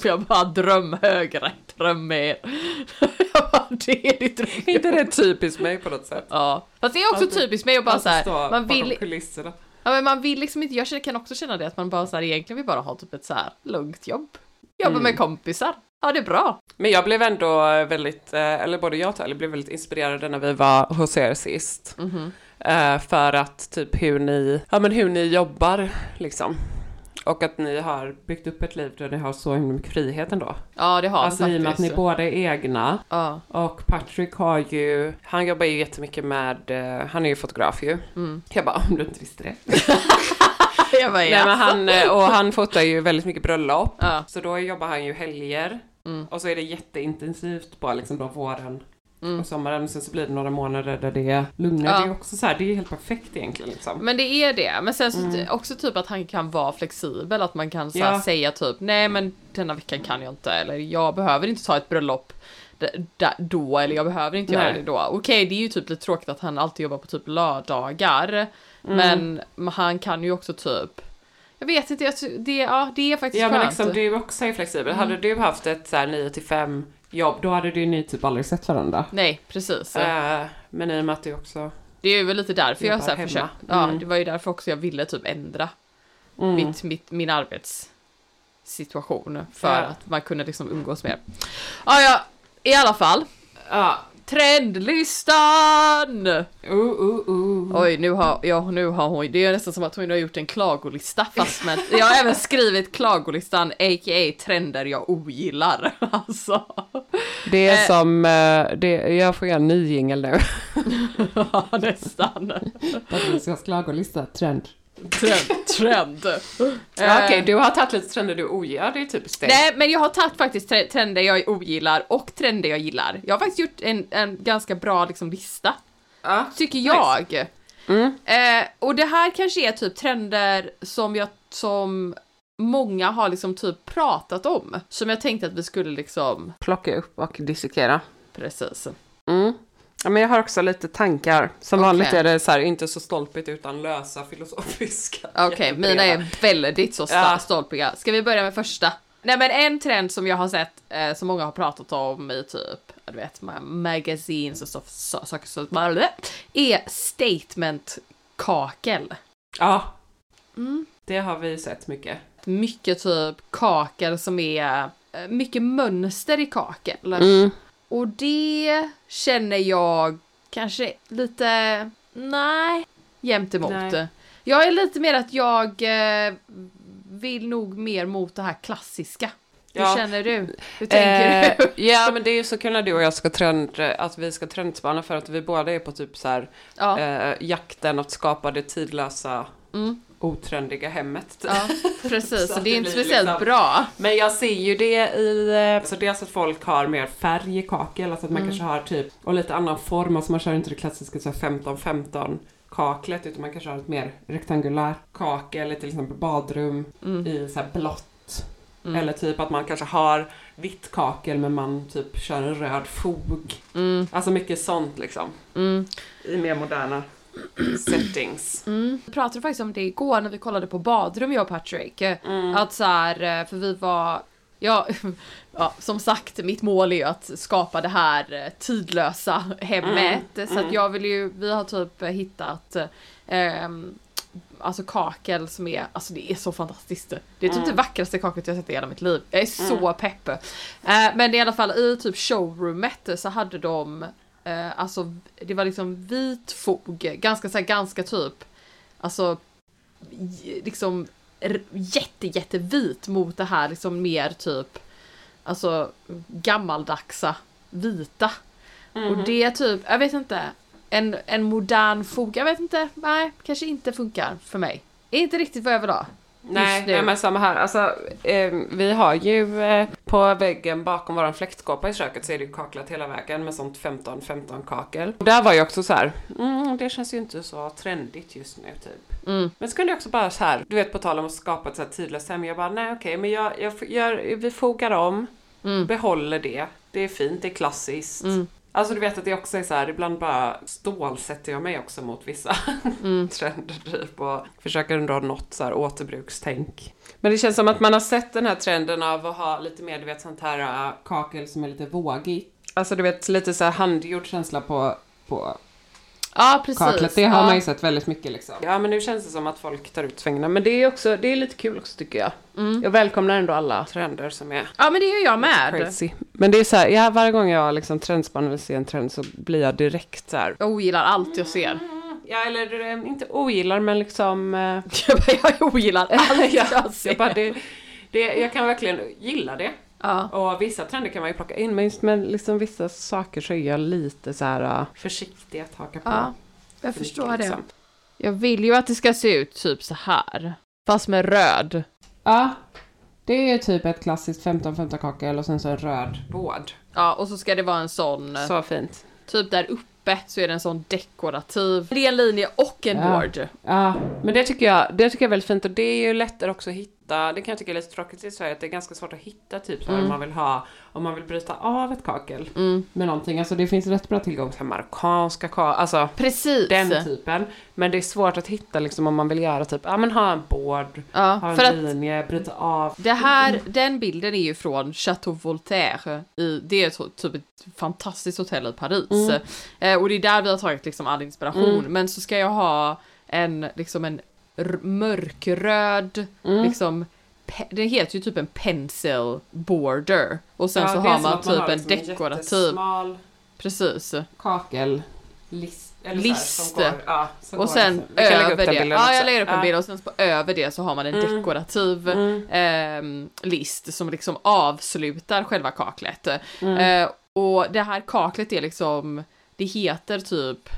Jag bara dröm högre, dröm mer. Jag bara, det är ditt drömjobb. inte det typiskt mig på något sätt? Ja, fast det är också Alltid- typiskt mig att bara såhär, man vill, kulisserna. ja, men man vill liksom inte, jag kan också känna det att man bara såhär egentligen vill bara ha typ ett såhär lugnt jobb. Jobba Mm. med kompisar. Ja, det är bra. Men jag blev ändå väldigt, eh, eller både jag och Talia blev väldigt inspirerade när vi var hos er sist. Mhm. Eh, För att typ hur ni, ja men hur ni jobbar liksom. Och att ni har byggt upp ett liv där ni har så himla mycket frihet ändå. Ja, det har Alltså vi i och med att ni faktiskt. båda är egna. Ja, Och Patrick har ju, han jobbar ju jättemycket med, eh, han är ju fotograf ju. Mm. Jag bara, om du inte visste det. jag bara, Nej, men han, eh, och han fotar ju väldigt mycket bröllop. Ja. Så då jobbar han ju helger. Mm. Och så är det jätteintensivt på liksom då våren Mm. och sommaren. Sen så blir det några månader där det är lugnare. Ja. Det är också så här, det är helt perfekt egentligen liksom. Men det är det, men sen så Mm. också typ att han kan vara flexibel, att man kan så Ja. säga typ nej men denna veckan kan jag inte, eller jag behöver inte ta ett bröllop då, eller jag behöver inte göra Nej. det då. Okej, det är ju typ lite tråkigt att han alltid jobbar på typ lördagar, Mm. men men han kan ju också typ jag vet inte, det, ja, det är faktiskt Ja men skönt. liksom du också är flexibel. Hade du haft ett så här 9 till 5 jobb, då hade du ni typ aldrig sett varandra. Nej, precis. Eh, men i och med att du också... Det är ju väl lite därför jag Jobbar så här hemma. försökt, ja, Mm. det var ju därför också jag ville typ ändra Mm. mitt, mitt, min arbetssituation för Ja. att man kunde liksom umgås mer. Ja, ja, i alla fall. Ja. Trendlistan! Uh, uh, uh. Oj, nu har, ja, nu har hon, det är nästan som att hon har gjort en klagolista fast med, jag har även skrivit klagolistan a.k.a. trender jag ogillar. Alltså. Det är Eh. som... eh, det, jag får göra en ny jingel nu. Ja, nästan. Patricias klagolista, trend. Trend. trend. Okej, Eh, du har tagit lite trender du ogillar, det är typiskt dig. Nej, men jag har tagit faktiskt tre- trender jag ogillar och trender jag gillar. Jag har faktiskt gjort en, en ganska bra liksom, lista, Ja. tycker jag. Mm. Eh, och det här kanske är typ trender som jag, som många har liksom typ pratat om. Som jag tänkte att vi skulle liksom, Plocka upp och dissekera. precis. Ja, men jag har också lite tankar. Som Okej. vanligt är det så här, inte så stolpigt utan lösa filosofiska. Okej, mina är väldigt så Ja. stolpiga. Ska vi börja med första? Nej men en trend som jag har sett eh, som många har pratat om i typ, du vet, ma- magazines och så, så, saker så, är statement-kakel. Ja, Mm. det har vi sett mycket. Mycket typ kakel som är, eh, mycket mönster i kakel. Mm. Och det känner jag kanske lite, nej, jämt emot. Nej. Jag är lite mer att jag eh, vill nog mer mot det här klassiska. Hur Ja. känner du? Hur tänker Eh, du? ja, men det är ju så kul när du och jag ska trend, att vi ska trendspana för att vi båda är på typ så här Ja, eh, jakten att skapa det tidlösa, mm, otrendiga hemmet. ja precis. Så det är inte speciellt liksom- bra. Men jag ser ju det i, eh, så dels att folk har mer färg i kakel, alltså att man kanske har typ, och lite annan form, alltså man kör inte det klassiska så här 15-15 kaklet utan man kanske har ett mer rektangulärt kakel i till exempel badrum i så här blått. Mm. Eller typ att man kanske har vitt kakel men man typ kör en röd fog. Mm, Alltså mycket sånt liksom. mm, I mer moderna settings. mm. Vi pratade faktiskt om det igår när vi kollade på badrum jag och Patrick. Mm. Att så här, eh, för vi var, ja, ja, som sagt, mitt mål är ju att skapa det här eh, tidlösa hemmet. Så att jag vill ju, vi har typ hittat ehm, Alltså kakel som är, alltså det är så fantastiskt. Det är typ det vackraste kaklet jag sett i hela mitt liv. Jag är så pepp. Eh, men i alla fall i typ showroomet så hade de, eh, alltså det var liksom vit fog, ganska så här, ganska typ, alltså liksom jätte jättevit mot det här liksom mer typ alltså gammaldagsa vita. Och det är typ, jag vet inte, en, en modern fog, jag vet inte, nej, kanske inte funkar för mig. Är inte riktigt vad jag vill ha. Nej, nej men samma här. Alltså, eh, vi har ju eh, på väggen bakom våran fläktskåpa i köket så är det ju kaklat hela vägen med sånt 15-15 kakel. Och där var ju också så här, mm, det känns ju inte så trendigt just nu typ. Mm. Men så kunde jag också bara så här, du vet på tal om att skapa ett så här tidlöst hem, jag bara nej okej men jag, jag gör, vi fogar om, Mm. behåller det, det är fint, det är klassiskt. Mm. Alltså du vet att det också är så här, ibland bara stålsätter jag mig också mot vissa Mm. trender typ och försöker ändå ha något så här återbrukstänk. Men det känns som att man har sett den här trenden av att ha lite mer, du vet sånt här äh, kakel som är lite vågigt. Alltså du vet lite så här handgjord känsla på, på Ja, precis. kaklet. Det har ja. man ju sett väldigt mycket liksom. Ja men nu känns det som att folk tar ut svängarna. Men det är också, det är lite kul också tycker jag. Mm. Jag välkomnar ändå alla trender som är Ja, men det gör jag med. crazy. Men det är så här, ja, varje gång jag liksom trendspannar vill se en trend så blir jag direkt så här. Jag ogillar allt jag ser. Ja eller eh, inte ogillar men liksom eh, Jag bara, jag ogillar allt jag jag, ser. jag, bara, det, det, jag kan verkligen gilla det. Ja. Och vissa trender kan man ju plocka in, men just med liksom vissa saker så är jag lite så här uh, försiktig att haka på. ja, jag för förstår mycket, det. liksom. Jag vill ju att det ska se ut typ så här. Fast med röd. Ja, det är typ ett klassiskt 15-15 kakel och sen så en röd båd. Ja, och så ska det vara en sån, Så fint. typ där uppe så är det en sån dekorativ. Det är en linje och en Ja. board. Ja, men det tycker, jag, det tycker jag är väldigt fint och det är ju lättare också att hitta, det kan jag tycka är lite tråkigt i Sverige, att det är ganska svårt att hitta typ så här, om man vill ha, om man vill bryta av ett kakel Mm. med någonting, alltså det finns rätt bra tillgång till marockanska kakel, alltså Precis. den typen. Men det är svårt att hitta liksom om man vill göra typ, ja men ha en board, Ja, ha en linje, bryta av. det här, den bilden är ju från Chateau Voltaire. I, det är ett, typ ett fantastiskt hotell i Paris. Mm. Eh, och det är där vi har tagit liksom all inspiration. Men så ska jag ha en, liksom en mörkröd, Mm. liksom det heter ju typ en pencil border. Och sen Ja, så har man typ har en liksom dekorativ. jättesmal Precis. kakel, list, eller List. Så här, som går, ja, Och sen liksom. Över det, ja jag lägger upp en bild och sen på över det så har man en Mm. dekorativ Mm. ehm, list som liksom avslutar själva kaklet. Mm. Eh, och det här kaklet är liksom, det heter typ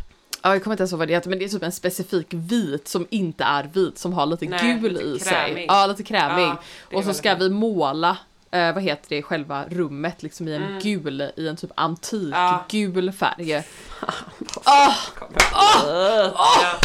Ja, jag kommer inte ens ihåg vad det heter, men det är typ en specifik vit som inte är vit, som har lite Nej, gul lite i sig. krämig. Ja, lite krämig. Ja, och så ska vi måla, eh, vad heter det, själva rummet liksom i en gul, i en typ antik Mm. Ja. gul färg. Åh! Åh!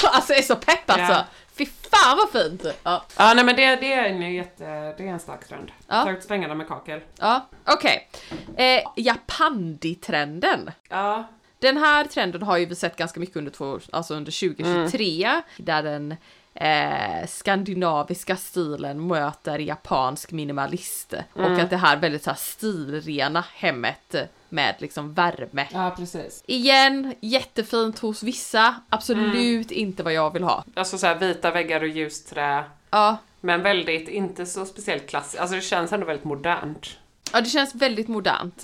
Alltså jag är så pepp alltså! Ja. Fy fan vad fint! Ja, Ja, nej men det, det är en jätte, det är en stark trend. Ja. Tagit svängarna med kakel. ja. okej. Eh, Japandi-trenden. Ja, Den här trenden har ju vi sett ganska mycket under, två, alltså under 2023, där den eh, skandinaviska stilen möter japansk minimalism. Och att det här väldigt så här stilrena hemmet med liksom värme. ja precis. Igen, jättefint hos vissa, absolut inte vad jag vill ha. Alltså så här vita väggar och ljusträ. Ja, Men väldigt, inte så speciellt klassiskt. Alltså det känns ändå väldigt modernt. Ja, det känns väldigt modernt.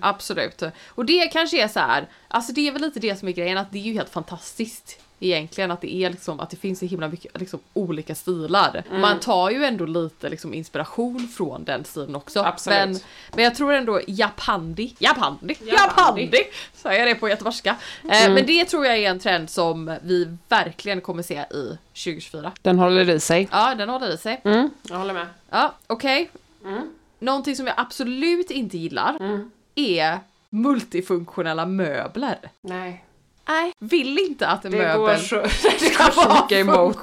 Absolut. Och det kanske är så här, alltså det är väl lite det som är grejen, att det är ju helt fantastiskt egentligen att det är liksom, att det finns så himla mycket liksom, olika stilar. Man tar ju ändå lite liksom inspiration från den stilen också. Absolut. Men, men jag tror ändå japandi, japandi, Japandi. säger jag det på göteborgska. Eh, men det tror jag är en trend som vi verkligen kommer se i 2024. Den håller i sig. Ja, den håller i sig. Mm, jag håller med. Ja, okej. Mm. Någonting som jag absolut inte gillar är multifunktionella möbler. Nej. Nej, vill inte att en Det går möbel så, det ska går så mycket emot.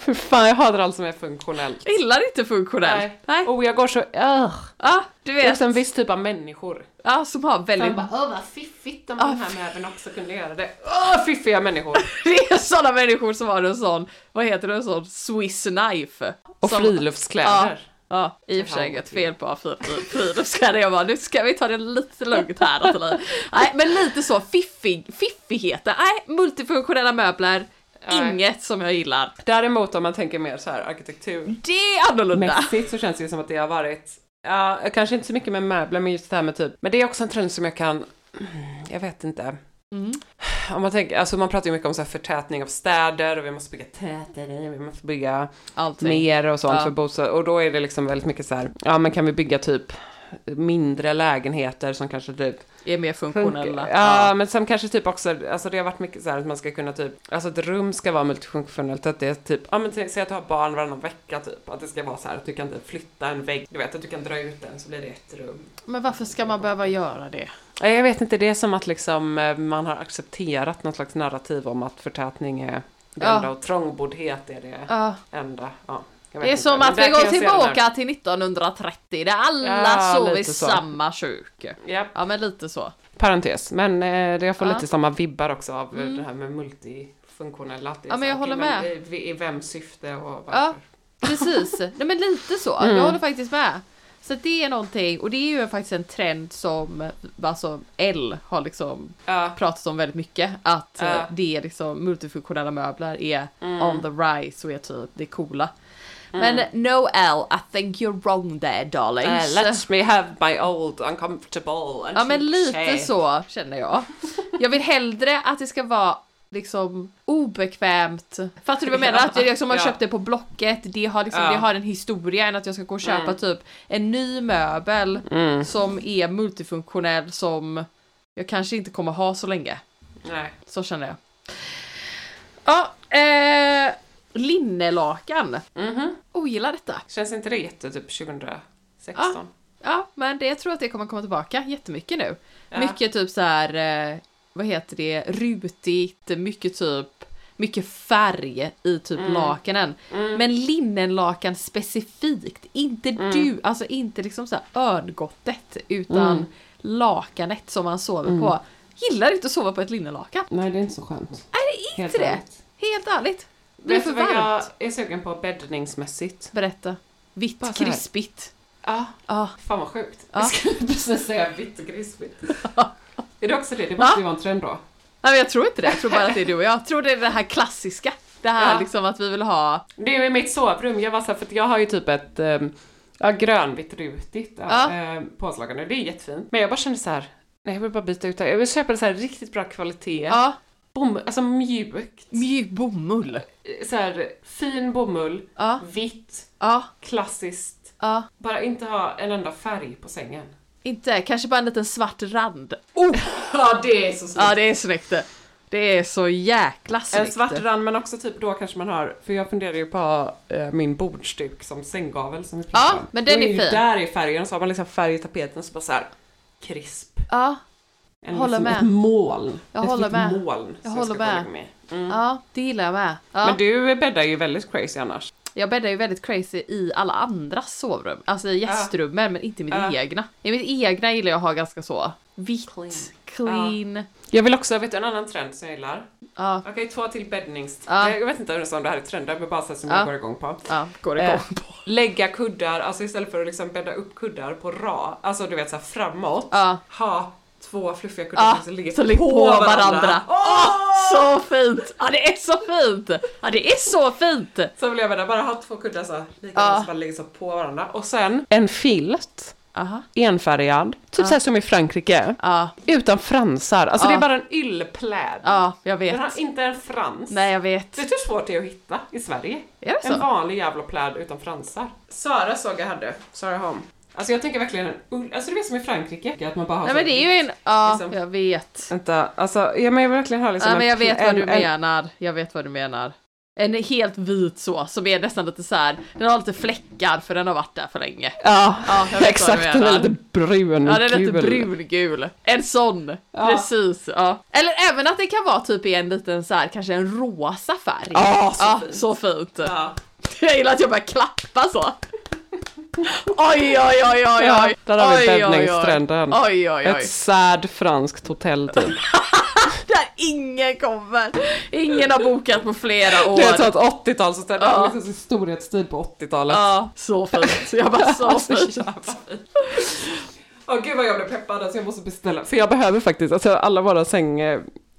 För fan, jag hatar allt som är funktionellt. Jag gillar inte funktionell. Nej. Nej. Och jag går så, ugh. Ja, du Det är vet. också en viss typ av människor. Ja, som har väldigt... Bara, åh vad fiffigt om den här möbeln också kunde göra det. Åh, fiffiga människor. Det är sådana människor som har en sån, vad heter det, en sån Swiss knife. Och som, friluftskläder. Ja, i och för sig ett fel på fri- friluftskläder. Jag bara, nu ska vi ta det lite lugnt här. Nathalie. Nej, men lite så fiffig, fiffigheten. Nej, multifunktionella möbler. Nej. Inget som jag gillar. Däremot om man tänker mer så här arkitektur. Det är annorlunda. Mässigt så känns det ju som att det har varit, ja, kanske inte så mycket med möbler, men just det här med typ, men det är också en trend som jag kan, jag vet inte. Om man tänker, alltså man pratar ju mycket om så här förtätning av städer och vi måste bygga tätare, vi måste bygga Allting. mer och sånt Ja. för bostad. Och då är det liksom väldigt mycket så här, ja men kan vi bygga typ mindre lägenheter som kanske typ Är mer funktionella. Ja, men som kanske typ också, alltså det har varit mycket så här att man ska kunna typ, alltså ett rum ska vara multifunktionellt, att det är typ, ja men säg att du har barn varannan vecka typ, att det ska vara så här att du kan typ flytta en vägg, du vet att du kan dra ut den så blir det ett rum. Men varför ska man behöva göra det? Ja, Jag vet inte, det är som att liksom eh, man har accepterat något slags narrativ om att förtätning är det Ja. enda och trångboddhet är det Ja. enda. Ja, Det är som att vi går tillbaka till 1930 där alla Ja, sov i så. samma kök. Ja, Ja men lite så. parentes. Men eh, det jag får Ja. lite samma vibbar också av eh, det här med multifunktionella. Ja, men jag håller med. I, I vems syfte och varför? Ja, precis. Nej men lite så. Mm. Jag håller faktiskt med. Så det är någonting, och det är ju faktiskt en trend som alltså L har liksom Ja. pratat om väldigt mycket. Att eh, det är liksom multifunktionella möbler är on the rise och är typ det coola. Men no L, I think you're wrong there darlings. Uh, let me have my old uncomfortable Ja men lite chair. så känner jag. Jag vill hellre att det ska vara liksom obekvämt. Fattar du vad jag menar? Att jag liksom har Ja. köpt det på Blocket, det har, liksom, Ja. Mm. det har en historia än att jag ska gå och köpa typ en ny möbel som är multifunktionell som jag kanske inte kommer ha så länge. Nej. Så känner jag. Ja, eh, linnelakan. Mhm. Ogillar detta. Känns inte det jätte typ 2016? Ja. Ja, men det, jag tror att det kommer komma tillbaka jättemycket nu. Ja. Mycket typ så här, eh, vad heter det, rutigt, mycket typ, mycket färg i typ Mm. lakanen. Men linnenlakan specifikt, inte Mm. du, alltså inte liksom så här örngottet, utan Mm. lakanet som man sover på. Gillar inte att sova på ett linnelakan. Nej, det är inte så skönt. Nej, det är inte Helt det. ärligt. Helt ärligt. Det Vet för vad jag varmt. är sugen på bäddningsmässigt? Berätta. Vitt, krispigt. Ja, Ja. fan vad sjukt. Ja. Jag skulle precis säga vitt och krispigt. är det också det? Det måste ju vara en trend då. Nej men jag tror inte det, jag tror bara att det är du och jag. Jag tror det är det här klassiska. Det här Ja. liksom att vi vill ha, Det är i mitt sovrum. Jag var så här, för jag har ju typ ett um, ja, grönvitt rutigt ja. Ja. eh, påslagande. Det är jättefint. Men jag bara kände så här. Nej, jag vill bara byta ut det. Jag vill köpa det så här riktigt bra kvalitet. ja, Bom, alltså mjukt. mjuk bomull. Så här fin bomull, Ja, vitt, ja, klassiskt. ja. Bara inte ha en enda färg på sängen. Inte, kanske bara en liten svart rand. Oh! Ja, det är så snyggt. Ja det är snyggt det. Det är så jäkla En snyggt. svart rand men också typ då kanske man har, för jag funderar ju på eh, min bordsduk som sänggavel som vi pratade Ja, men den är ju fin. Där är färgen så har man liksom färg i tapeten så bara så här krisp. Ja, En, Håller liksom, med. Ett moln. Jag ett håller med. moln. Jag håller med. med. Mm. ja, det gillar jag med. Ja. Men du bäddar ju väldigt crazy annars. Jag bäddar ju väldigt crazy i alla andras sovrum. Alltså i gästrummen men inte i mitt Ja. egna. I mitt egna gillar jag att ha ganska så vitt, Clean. clean. Jag vill också, vet du en annan trend som jag gillar? Ja, Okej, två till bäddnings... Ja. Jag vet inte ens om det här är trender, men bara så som Ja. jag går igång på. ja, går Eh, igång på. Lägga kuddar, alltså istället för att liksom bädda upp kuddar på rad, alltså du vet såhär framåt. Ha två fluffiga kuddar som ligger som ligger på varandra. Åh! Så fint! Ja det är så fint! Ja det är så fint! Så vill jag bädda, bara ha två kuddar så, likadant Ja. som bara ligger så på varandra. Och sen en filt, Aha. enfärgad, typ såhär som i Frankrike. Ja, Utan fransar, alltså Ja. det är bara en yllpläd. ja jag Den har vet. inte en frans. Nej jag vet. Vet du hur svårt det är att hitta i Sverige? Är det En så? vanlig jävla pläd utan fransar. Sara såg jag hade, Sara Home. Alltså jag tänker verkligen en alltså du vet som i Frankrike, att man bara har Nej men det är ju en, ja liksom- jag vet. Vänta, alltså ja, men jag vill verkligen ha liksom Ja men jag en- vet vad du en- en- menar. Jag vet vad du menar. En helt vit så, som är nästan lite så här. den har lite fläckar för den har varit där för länge. Ja, Ja, exakt, den är lite brun. Ja, den är lite gul. brungul. En sån. Ja. Precis, ja. Eller även att det kan vara typ i en liten så här, kanske en rosa färg. Ja, så ja, fint. så fint. Ja. Jag gillar att jag börjar klappa så. Oj, oj, oj, oj, oj. där har vi bäddningstrenden. Oj, oj, oj. Ett sad franskt hotell typ. Där ingen kommer. Ingen har bokat på flera år. Det är så ett 80-tal så ställer Ja. liksom storhetstid på 80-talet. Ja, så fint. Jag bara så Alltså, fint. Åh gud vad jag blev peppad, alltså jag måste beställa. För jag behöver faktiskt, alltså alla våra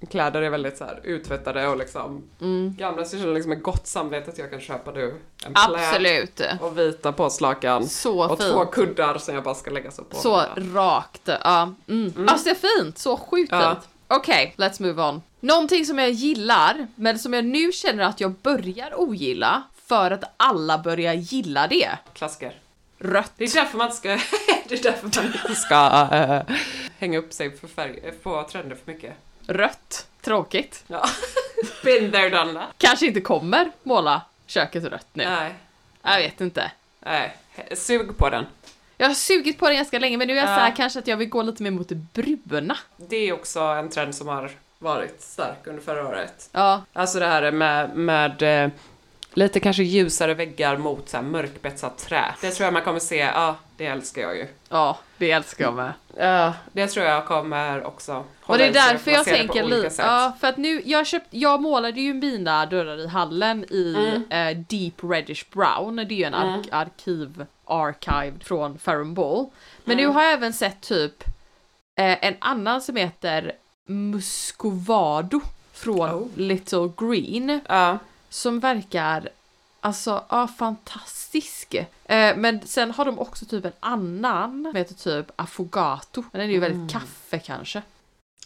sängkläder är väldigt så här uttvättade och liksom gamla så jag känner liksom ett gott samvete att jag kan köpa nu en pläd Absolut. och vita påslakan. Så och fint. två kuddar som jag bara ska lägga så på. Så rakt, ja. Mm. Alltså det är fint, så sjukt Ja. fint. Okej, let's move on. Någonting som jag gillar, men som jag nu känner att jag börjar ogilla, för att alla börjar gilla det. Klassiker. Rött. Det är därför man ska, det är därför man inte ska äh, hänga upp sig för färg, på trender för mycket. Rött. Tråkigt. Ja. Been there, done that. Kanske inte kommer måla köket rött nu. Nej, Jag vet inte. nej. Sug på den. Jag har sugit på det ganska länge, men nu är jag Ja. så här kanske att jag vill gå lite mer mot det bruna. Det är också en trend som har varit stark under förra året. Ja, Alltså det här med, med eh, lite kanske ljusare väggar mot så här mörkbetsat trä. Det tror jag man kommer se, ja, det älskar jag ju. ja, det älskar jag med. Ja, det tror jag kommer också Och det är därför jag tänker lite, ja för att nu, jag köpt, jag målade ju mina dörrar i hallen i Mm. eh, Deep Reddish Brown, det är ju en ark arkiv, archived från Farron Ball. Men Mm. nu har jag även sett typ eh, en annan som heter Muscovado från Oh. Little Green, Ja, som verkar Alltså, ja fantastisk. Eh, men sen har de också typ en annan som heter typ affogato. Men den är ju Mm. väldigt kaffe kanske.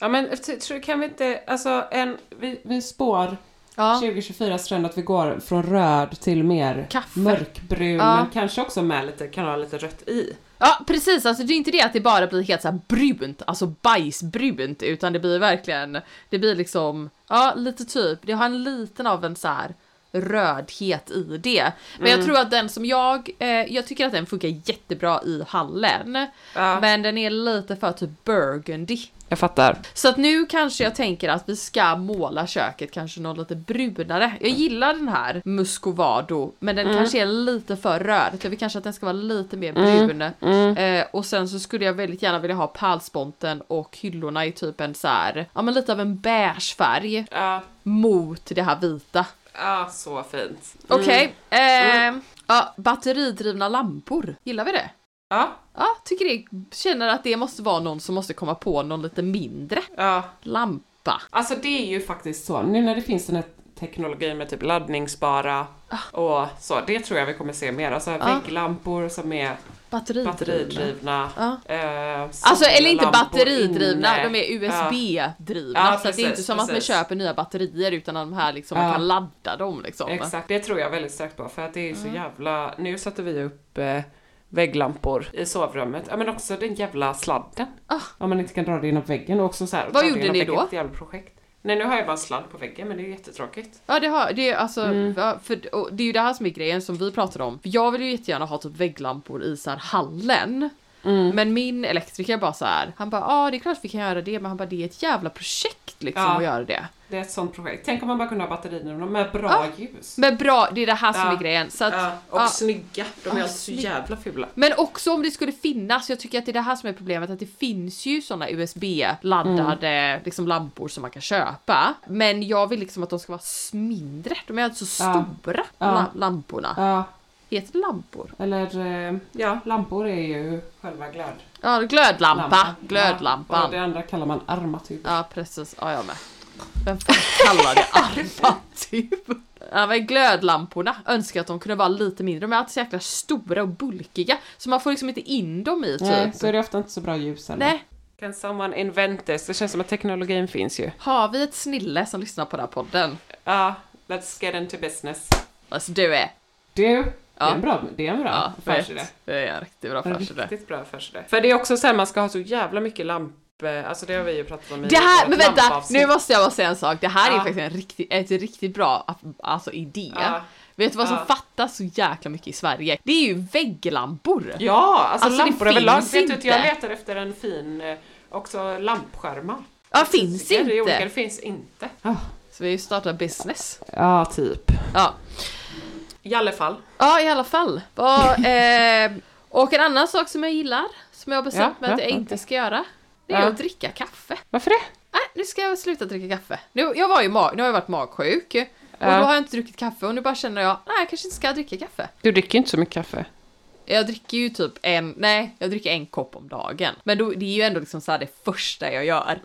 ja men tror, kan vi inte, alltså en, vi, vi spår Ja. 2024 trend att vi går från röd till mer Kaffe. mörkbrun, Ja. men kanske också med lite, kan ha lite rött i. Ja precis, alltså det är inte det att det bara blir helt så här brunt, alltså bajsbrunt, utan det blir verkligen, det blir liksom, ja lite typ, det har en liten av en så här rödhet i det. Men Mm. jag tror att den som jag, eh, jag tycker att den funkar jättebra i hallen, Ja, men den är lite för typ burgundy. jag fattar. Så att nu kanske jag tänker att vi ska måla köket kanske något lite brunare. Jag gillar den här Muscovado, men den kanske är lite för röd. Jag vill kanske att den ska vara lite mer brun. Eh, och sen så skulle jag väldigt gärna vilja ha pärlsponten och hyllorna i typ en så här, ja men lite av en beige färg Ja, mot det här vita. Ja så fint. Okej, eh, ja, batteridrivna lampor, gillar vi det? Ja, Ja, tycker det, känner att det måste vara någon som måste komma på någon lite mindre ja. lampa. Alltså det är ju faktiskt så, nu när det finns den här teknologin med typ laddningsbara och så, det tror jag vi kommer se mer. Alltså Ah. vägglampor som är Batteridrivna. batteridrivna. Ja. Eh, Alltså eller inte batteridrivna, inne. de är USB-drivna. Ja, så att det är inte precis, som att man precis. köper nya batterier utan de här liksom, man Ja. kan ladda dem liksom. Exakt, det tror jag väldigt starkt på för att det är så jävla... Nu sätter vi upp eh, vägglampor i sovrummet. Ja men också den jävla sladden. Ah. Om man inte kan dra det genom väggen och också så här, Vad gjorde ni då? Ett jävla projekt. Nej, nu har jag bara sladd på väggen, men det är ju jättetråkigt. Ja det har, det är alltså, Mm. för, det är ju det här som är grejen som vi pratade om. För jag vill ju jättegärna ha typ vägglampor i så här hallen. Mm. Men min elektriker bara så här, han bara ja det är klart vi kan göra det men han bara det är ett jävla projekt liksom Ja. att göra det. Det är ett sånt projekt. Tänk om man bara kunde ha batterierna med bra Ja. ljus. Men bra, det är det här som Ja. är grejen. Så att, Ja, och ja. snygga. De är Ja, alltså så jävla fula. Men också om det skulle finnas, jag tycker att det är det här som är problemet, att det finns ju såna USB-laddade Mm. liksom, lampor som man kan köpa. Men jag vill liksom att de ska vara mindre, de är alltså stora, la- lamporna. Heter det lampor? eller eh, ja, lampor är ju själva glöd. Ja, glödlampa. Lampa. Glödlampan. Ja, och det andra kallar man armatur. Ja precis, ja jag med. Vem fan kallar det armatur? Ja men glödlamporna önskar att de kunde vara lite mindre, de är alltid så jäkla stora och bulkiga. Så man får liksom inte in dem i typ. Nej, så är det ofta inte så bra ljus heller. Nej. Can someone invent this? Det känns som att teknologin finns ju. Har vi ett snille som lyssnar på den här podden? Ja, let's get into business. Alltså du är. Du, det Ja. är en bra, det är en bra Ja, affärsidé. Det är en riktigt bra affärsidé. riktigt bra affärsidé. För det är också så här, man ska ha så jävla mycket lampor, alltså det har vi ju pratat om i Det här, men vänta, lampavsnitt. nu måste jag bara säga en sak. Det här är Ja. faktiskt en riktigt, ett riktigt bra alltså, idé. Ja. Vet du vad som Ja. fattas så jäkla mycket i Sverige? Det är ju vägglampor. Ja, alltså, Alltså, det lampor överlag. Vet du att jag inte. letar efter en fin, eh, också lampskärmar. Ja, finns Det är olika, inte. det finns inte. Så vi startar business. Ja, typ. Ja. I alla fall. Ja, i alla fall. Vad, eh, och en annan sak som jag gillar, som jag har bestämt Ja, mig att ja, jag inte ska göra, det är Ja. att dricka kaffe. Varför det? Nej, nu ska jag sluta dricka kaffe. Nu, jag var ju mag, nu har jag varit magsjuk. Och Ja. då har jag inte druckit kaffe och nu bara känner jag, nej jag kanske inte ska dricka kaffe. Du dricker inte så mycket kaffe. Jag dricker ju typ en, nej, jag dricker en kopp om dagen. Men då, det är ju ändå liksom så här det första jag gör.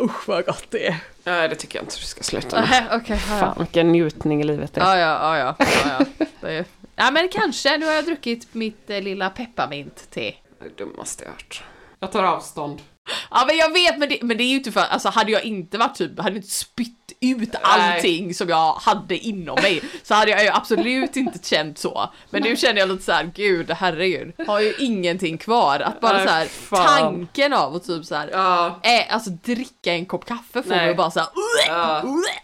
Usch vad gott det är. Nej, det tycker jag inte du ska sluta med. Nej, Okej, ja. Fan, vilken njutning i livet det är. Ja, ja, ja, ja. ja. Det är, ja men kanske, nu har jag druckit mitt eh, lilla pepparmint-te. Det dummaste jag hört. Jag tar avstånd. Ja men jag vet, men det, men det är ju inte för, alltså hade jag inte varit typ, hade inte spytt ut allting som jag hade inom mig så hade jag ju absolut inte känt så. Men nu känner jag lite så här, gud herregud, har ju ingenting kvar. Att bara Nej, så här, tanken av att typ så här, Ja. eh, alltså dricka en kopp kaffe får Nej. mig bara så här, Ja.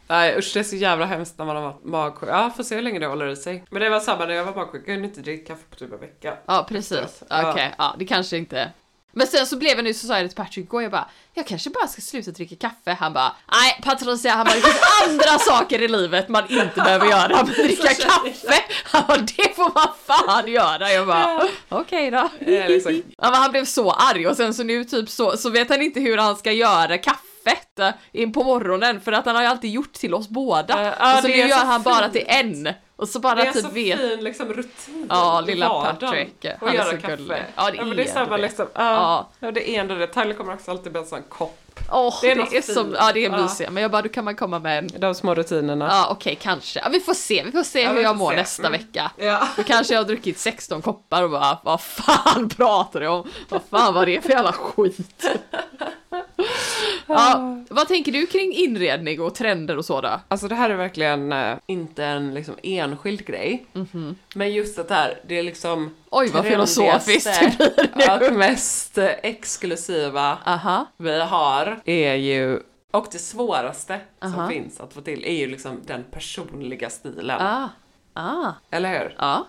Nej usch det är så jävla hemskt när man har varit magsjuk. Ja får se hur länge det håller i sig. Men det var samma när jag var magsjuk, jag kunde inte dricka kaffe på typ en vecka. Ja precis, okej, Ja. ja det kanske inte. Men sen så blev jag nu så sa jag det till Patrick igår, jag bara jag kanske bara ska sluta dricka kaffe. Han bara nej Patricia, han bara det finns andra saker i livet man inte behöver göra. Men dricka kaffe, han bara det får man fan göra. Jag bara okej då. Eh, liksom. Ja, men han blev så arg och sen så nu typ så, så vet han inte hur han ska göra kaffet eh, in på morgonen för att han har ju alltid gjort till oss båda. Eh, ja, och så nu gör så han bara fint. till en. Och så bara Det är typ så vet fin liksom rutin Ja, lilla. Patrick. Och Han är göra så kaffe. gullig. Ja, det men det är är samma det. liksom, ja, Ja. ja. det är ändå det. Tyler kommer också alltid med en sån kopp. Åh, Det det är är, något så, fint. ja det är Ja. mysigt. Men jag bara, då kan man komma med en... De små rutinerna. Ja okej, kanske. Ja, vi får se, vi får se Ja, hur jag mår se. nästa Mm. vecka. Ja. Då kanske jag har druckit 16 koppar och bara, vad fan pratar du om? Vad fan var det för jävla skit? Ja, vad tänker du kring inredning och trender och så då? Alltså det här är verkligen eh, inte en liksom enskild grej. Men just det här, det är liksom Mhm. Oj, vad filosofiskt det blir nu. och mest eh, exklusiva Aha, vi har är ju, och det svåraste Aha. som finns att få till är ju liksom den personliga stilen. ah, ah, Eller hur? ja,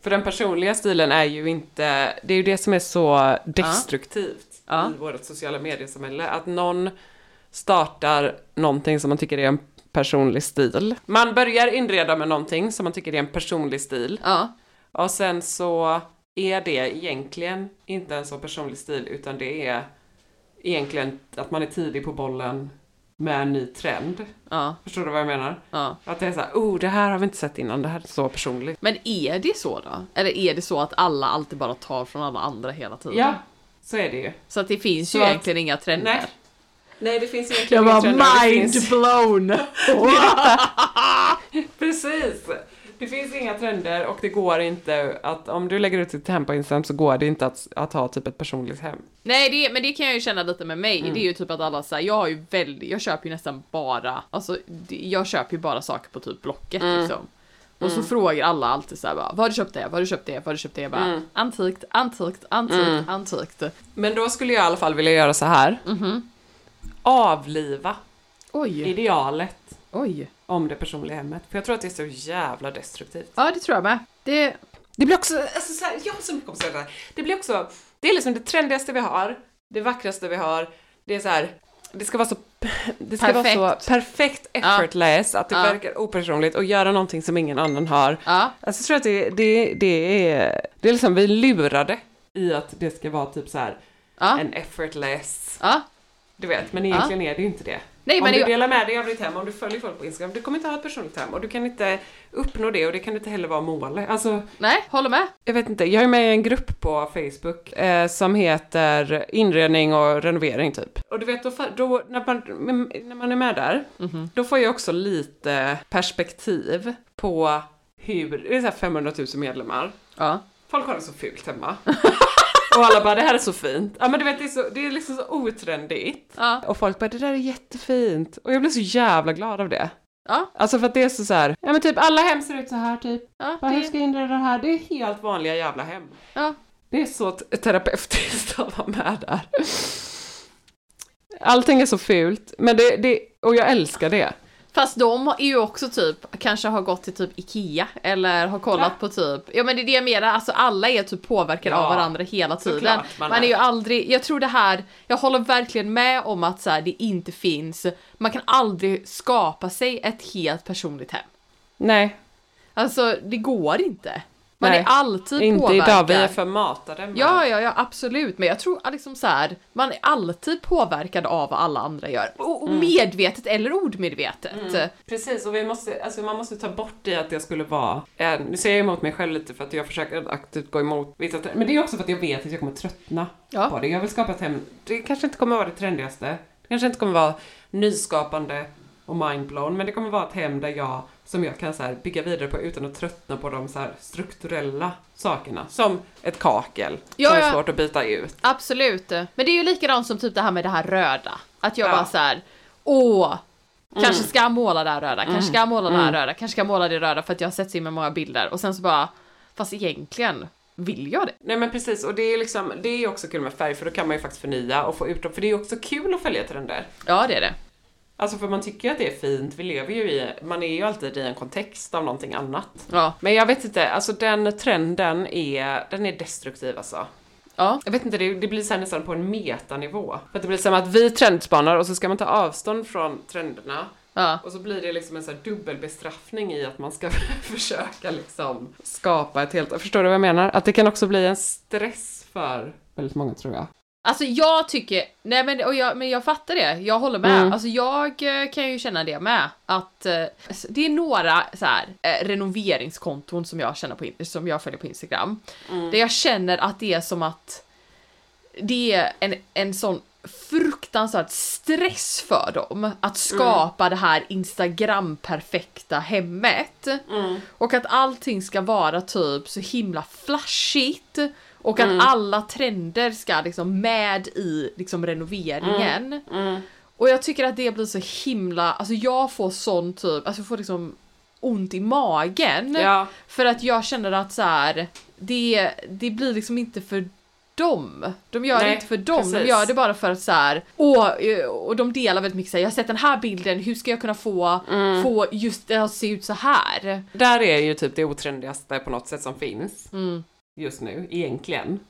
För den personliga stilen är ju inte, det är ju det som är så destruktivt Ja. i vårt sociala mediesamhälle. Att någon startar någonting som man tycker är en personlig stil. Man börjar inreda med någonting som man tycker är en personlig stil. ja, Och sen så är det egentligen inte en så personlig stil utan det är egentligen att man är tidig på bollen med en ny trend. ja, Förstår du vad jag menar? ja. Att det är så här, oh det här har vi inte sett innan, det här är så personligt. Men är det så då? Eller är det så att alla alltid bara tar från alla andra hela tiden? Ja, så är det ju. Så att det finns Så ju att- egentligen inga trender? Nej. Nej, det finns egentligen Jag inga var trender, det mind finns- blown! Precis! Det finns inga trender och det går inte att, om du lägger ut ditt hem på Instagram så går det inte att, att ha typ ett personligt hem. Nej det, men det kan jag ju känna lite med mig, Mm. det är ju typ att alla säger jag har ju väldigt, jag köper ju nästan bara, alltså jag köper ju bara saker på typ Blocket Mm. liksom. Och så frågar alla alltid såhär bara, vad har du köpt det? Vad har du köpt det? Vad har du köpt det? Jag bara, Mm. antikt, antikt, antikt, antikt. Men då skulle jag i alla fall vilja göra så här. Mhm. Avliva Oj, idealet oj. om det personliga hemmet. För jag tror att det är så jävla destruktivt. Ja, det tror jag med. Det, Det blir också, alltså så här, jag har så mycket det här. Det blir också, det är liksom det trendigaste vi har, det vackraste vi har, det är så här, det ska vara så, det ska Perfekt. vara så perfekt effortless, att det Ja. verkar opersonligt och göra någonting som ingen annan har. ja, Alltså jag tror att det, det, det är, det är liksom vi lurade i att det ska vara typ så här ja, en effortless, ja. du vet, men egentligen är det ju inte det. Nej, om du det, delar med dig av ditt hem, om du följer folk på Instagram, du kommer inte ha ett personligt hem och du kan inte uppnå det och det kan inte heller vara målet. Alltså, nej, håller med. jag vet inte, jag är med i en grupp på Facebook eh, som heter inredning och renovering typ. Och du vet, då, då när, man, när man är med där, Mhm. då får jag också lite perspektiv på hur, det är så här 500 000 medlemmar, Ja. folk har det så fult hemma. och alla bara, det här är så fint. Ja men du vet, det är, så, det är liksom så otrendigt. Ja. Och folk bara, det där är jättefint. Och jag blir så jävla glad av det. Ja. Alltså för att det är så, så här, ja men typ alla hem ser ut så här typ. Ja, Bara, hur det, ska jag inreda det här? Det är helt vanliga jävla hem. ja. Det är så te- terapeutiskt att vara med där. Allting är så fult, men det, det, och jag älskar det. Fast de är ju också typ, kanske har gått till typ Ikea eller har kollat Ja. på typ, ja men det är det jag menar, alltså alla är typ påverkade Ja, av varandra hela tiden. såklart man man är är. ju aldrig, jag tror det här, jag håller verkligen med om att så här, det inte finns, man kan aldrig skapa sig ett helt personligt hem. Nej, Alltså det går inte. Man Nej, är alltid inte påverkad. idag. Vi är för matade. med- Ja, ja, ja, absolut. Men jag tror liksom så här, man är alltid påverkad av vad alla andra gör. Och, och medvetet eller omedvetet. Precis, och vi måste, alltså man måste ta bort det att jag skulle vara en, nu säger jag emot mig själv lite för att jag försöker aktivt gå emot vissa men det är också för att jag vet att jag kommer tröttna Ja. på det. Jag vill skapa ett hem, det kanske inte kommer vara det trendigaste, det kanske inte kommer vara nyskapande och mindblown, men det kommer vara ett hem där jag, som jag kan så här bygga vidare på utan att tröttna på de så här strukturella sakerna, som ett kakel Ja, som är svårt att byta ut. Absolut. Men det är ju likadant som typ det här med det här röda. Att jag Ja. bara så här, åh, kanske ska jag måla det här röda, kanske ska jag måla det här röda, kanske ska jag måla det röda för att jag har sett in med många bilder och sen så bara, fast egentligen vill jag det. Nej men precis, och det är liksom, det är också kul med färg för då kan man ju faktiskt förnya och få ut dem, för det är ju också kul att följa trender. Ja, det är det. Alltså för man tycker ju att det är fint, vi lever ju i, man är ju alltid i en kontext av någonting annat. Ja. Men jag vet inte, alltså den trenden är, den är destruktiv alltså. Ja. Jag vet inte, det, det blir så nästan på en metanivå. För att det blir som att vi trendspanar och så ska man ta avstånd från trenderna. Ja. Och så blir det liksom en så här dubbelbestraffning i att man ska försöka liksom skapa ett helt, förstår du vad jag menar? Att det kan också bli en stress för väldigt många tror jag. Alltså jag tycker, nej men, och jag, men jag fattar det, jag håller med. Mm. Alltså jag eh, kan ju känna det med. Att eh, det är några så här, eh, renoveringskonton som jag, känner på, som jag följer på Instagram. Där jag känner att det är som att det är en, en sån fruktansvärd stress för dem att skapa det här Instagram-perfekta hemmet. Och att allting ska vara typ så himla flashigt. Och att alla trender ska liksom med i liksom renoveringen. Och jag tycker att det blir så himla, alltså jag får sån typ, alltså jag får liksom ont i magen. Ja. För att jag känner att så här, det, det blir liksom inte för dem. De gör det Nej, inte för dem, de precis. gör det bara för att så här, eh, och de delar väldigt mycket så här, jag har sett den här bilden, hur ska jag kunna få, Mm. få just det att se ut så här? Där är ju typ det otrendigaste på något sätt som finns just nu, egentligen.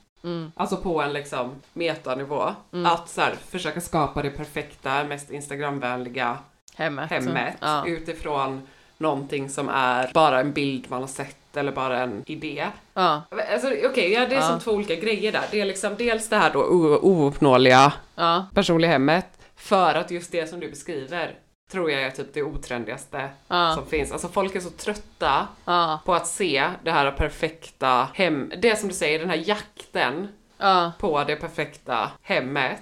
Alltså på en liksom metanivå. Att så här, försöka skapa det perfekta, mest Instagramvänliga Hemmet. hemmet Ja. utifrån någonting som är bara en bild man har sett eller bara en idé. Ja. Alltså okej, ja, det är Ja. som två olika grejer där. Det är liksom dels det här då ouppnåeliga Ja. personliga hemmet för att just det som du beskriver tror jag är typ det otrendigaste Ja. som finns. Alltså folk är så trötta Ja. på att se det här perfekta hem, det som du säger, den här jakten Ja. på det perfekta hemmet.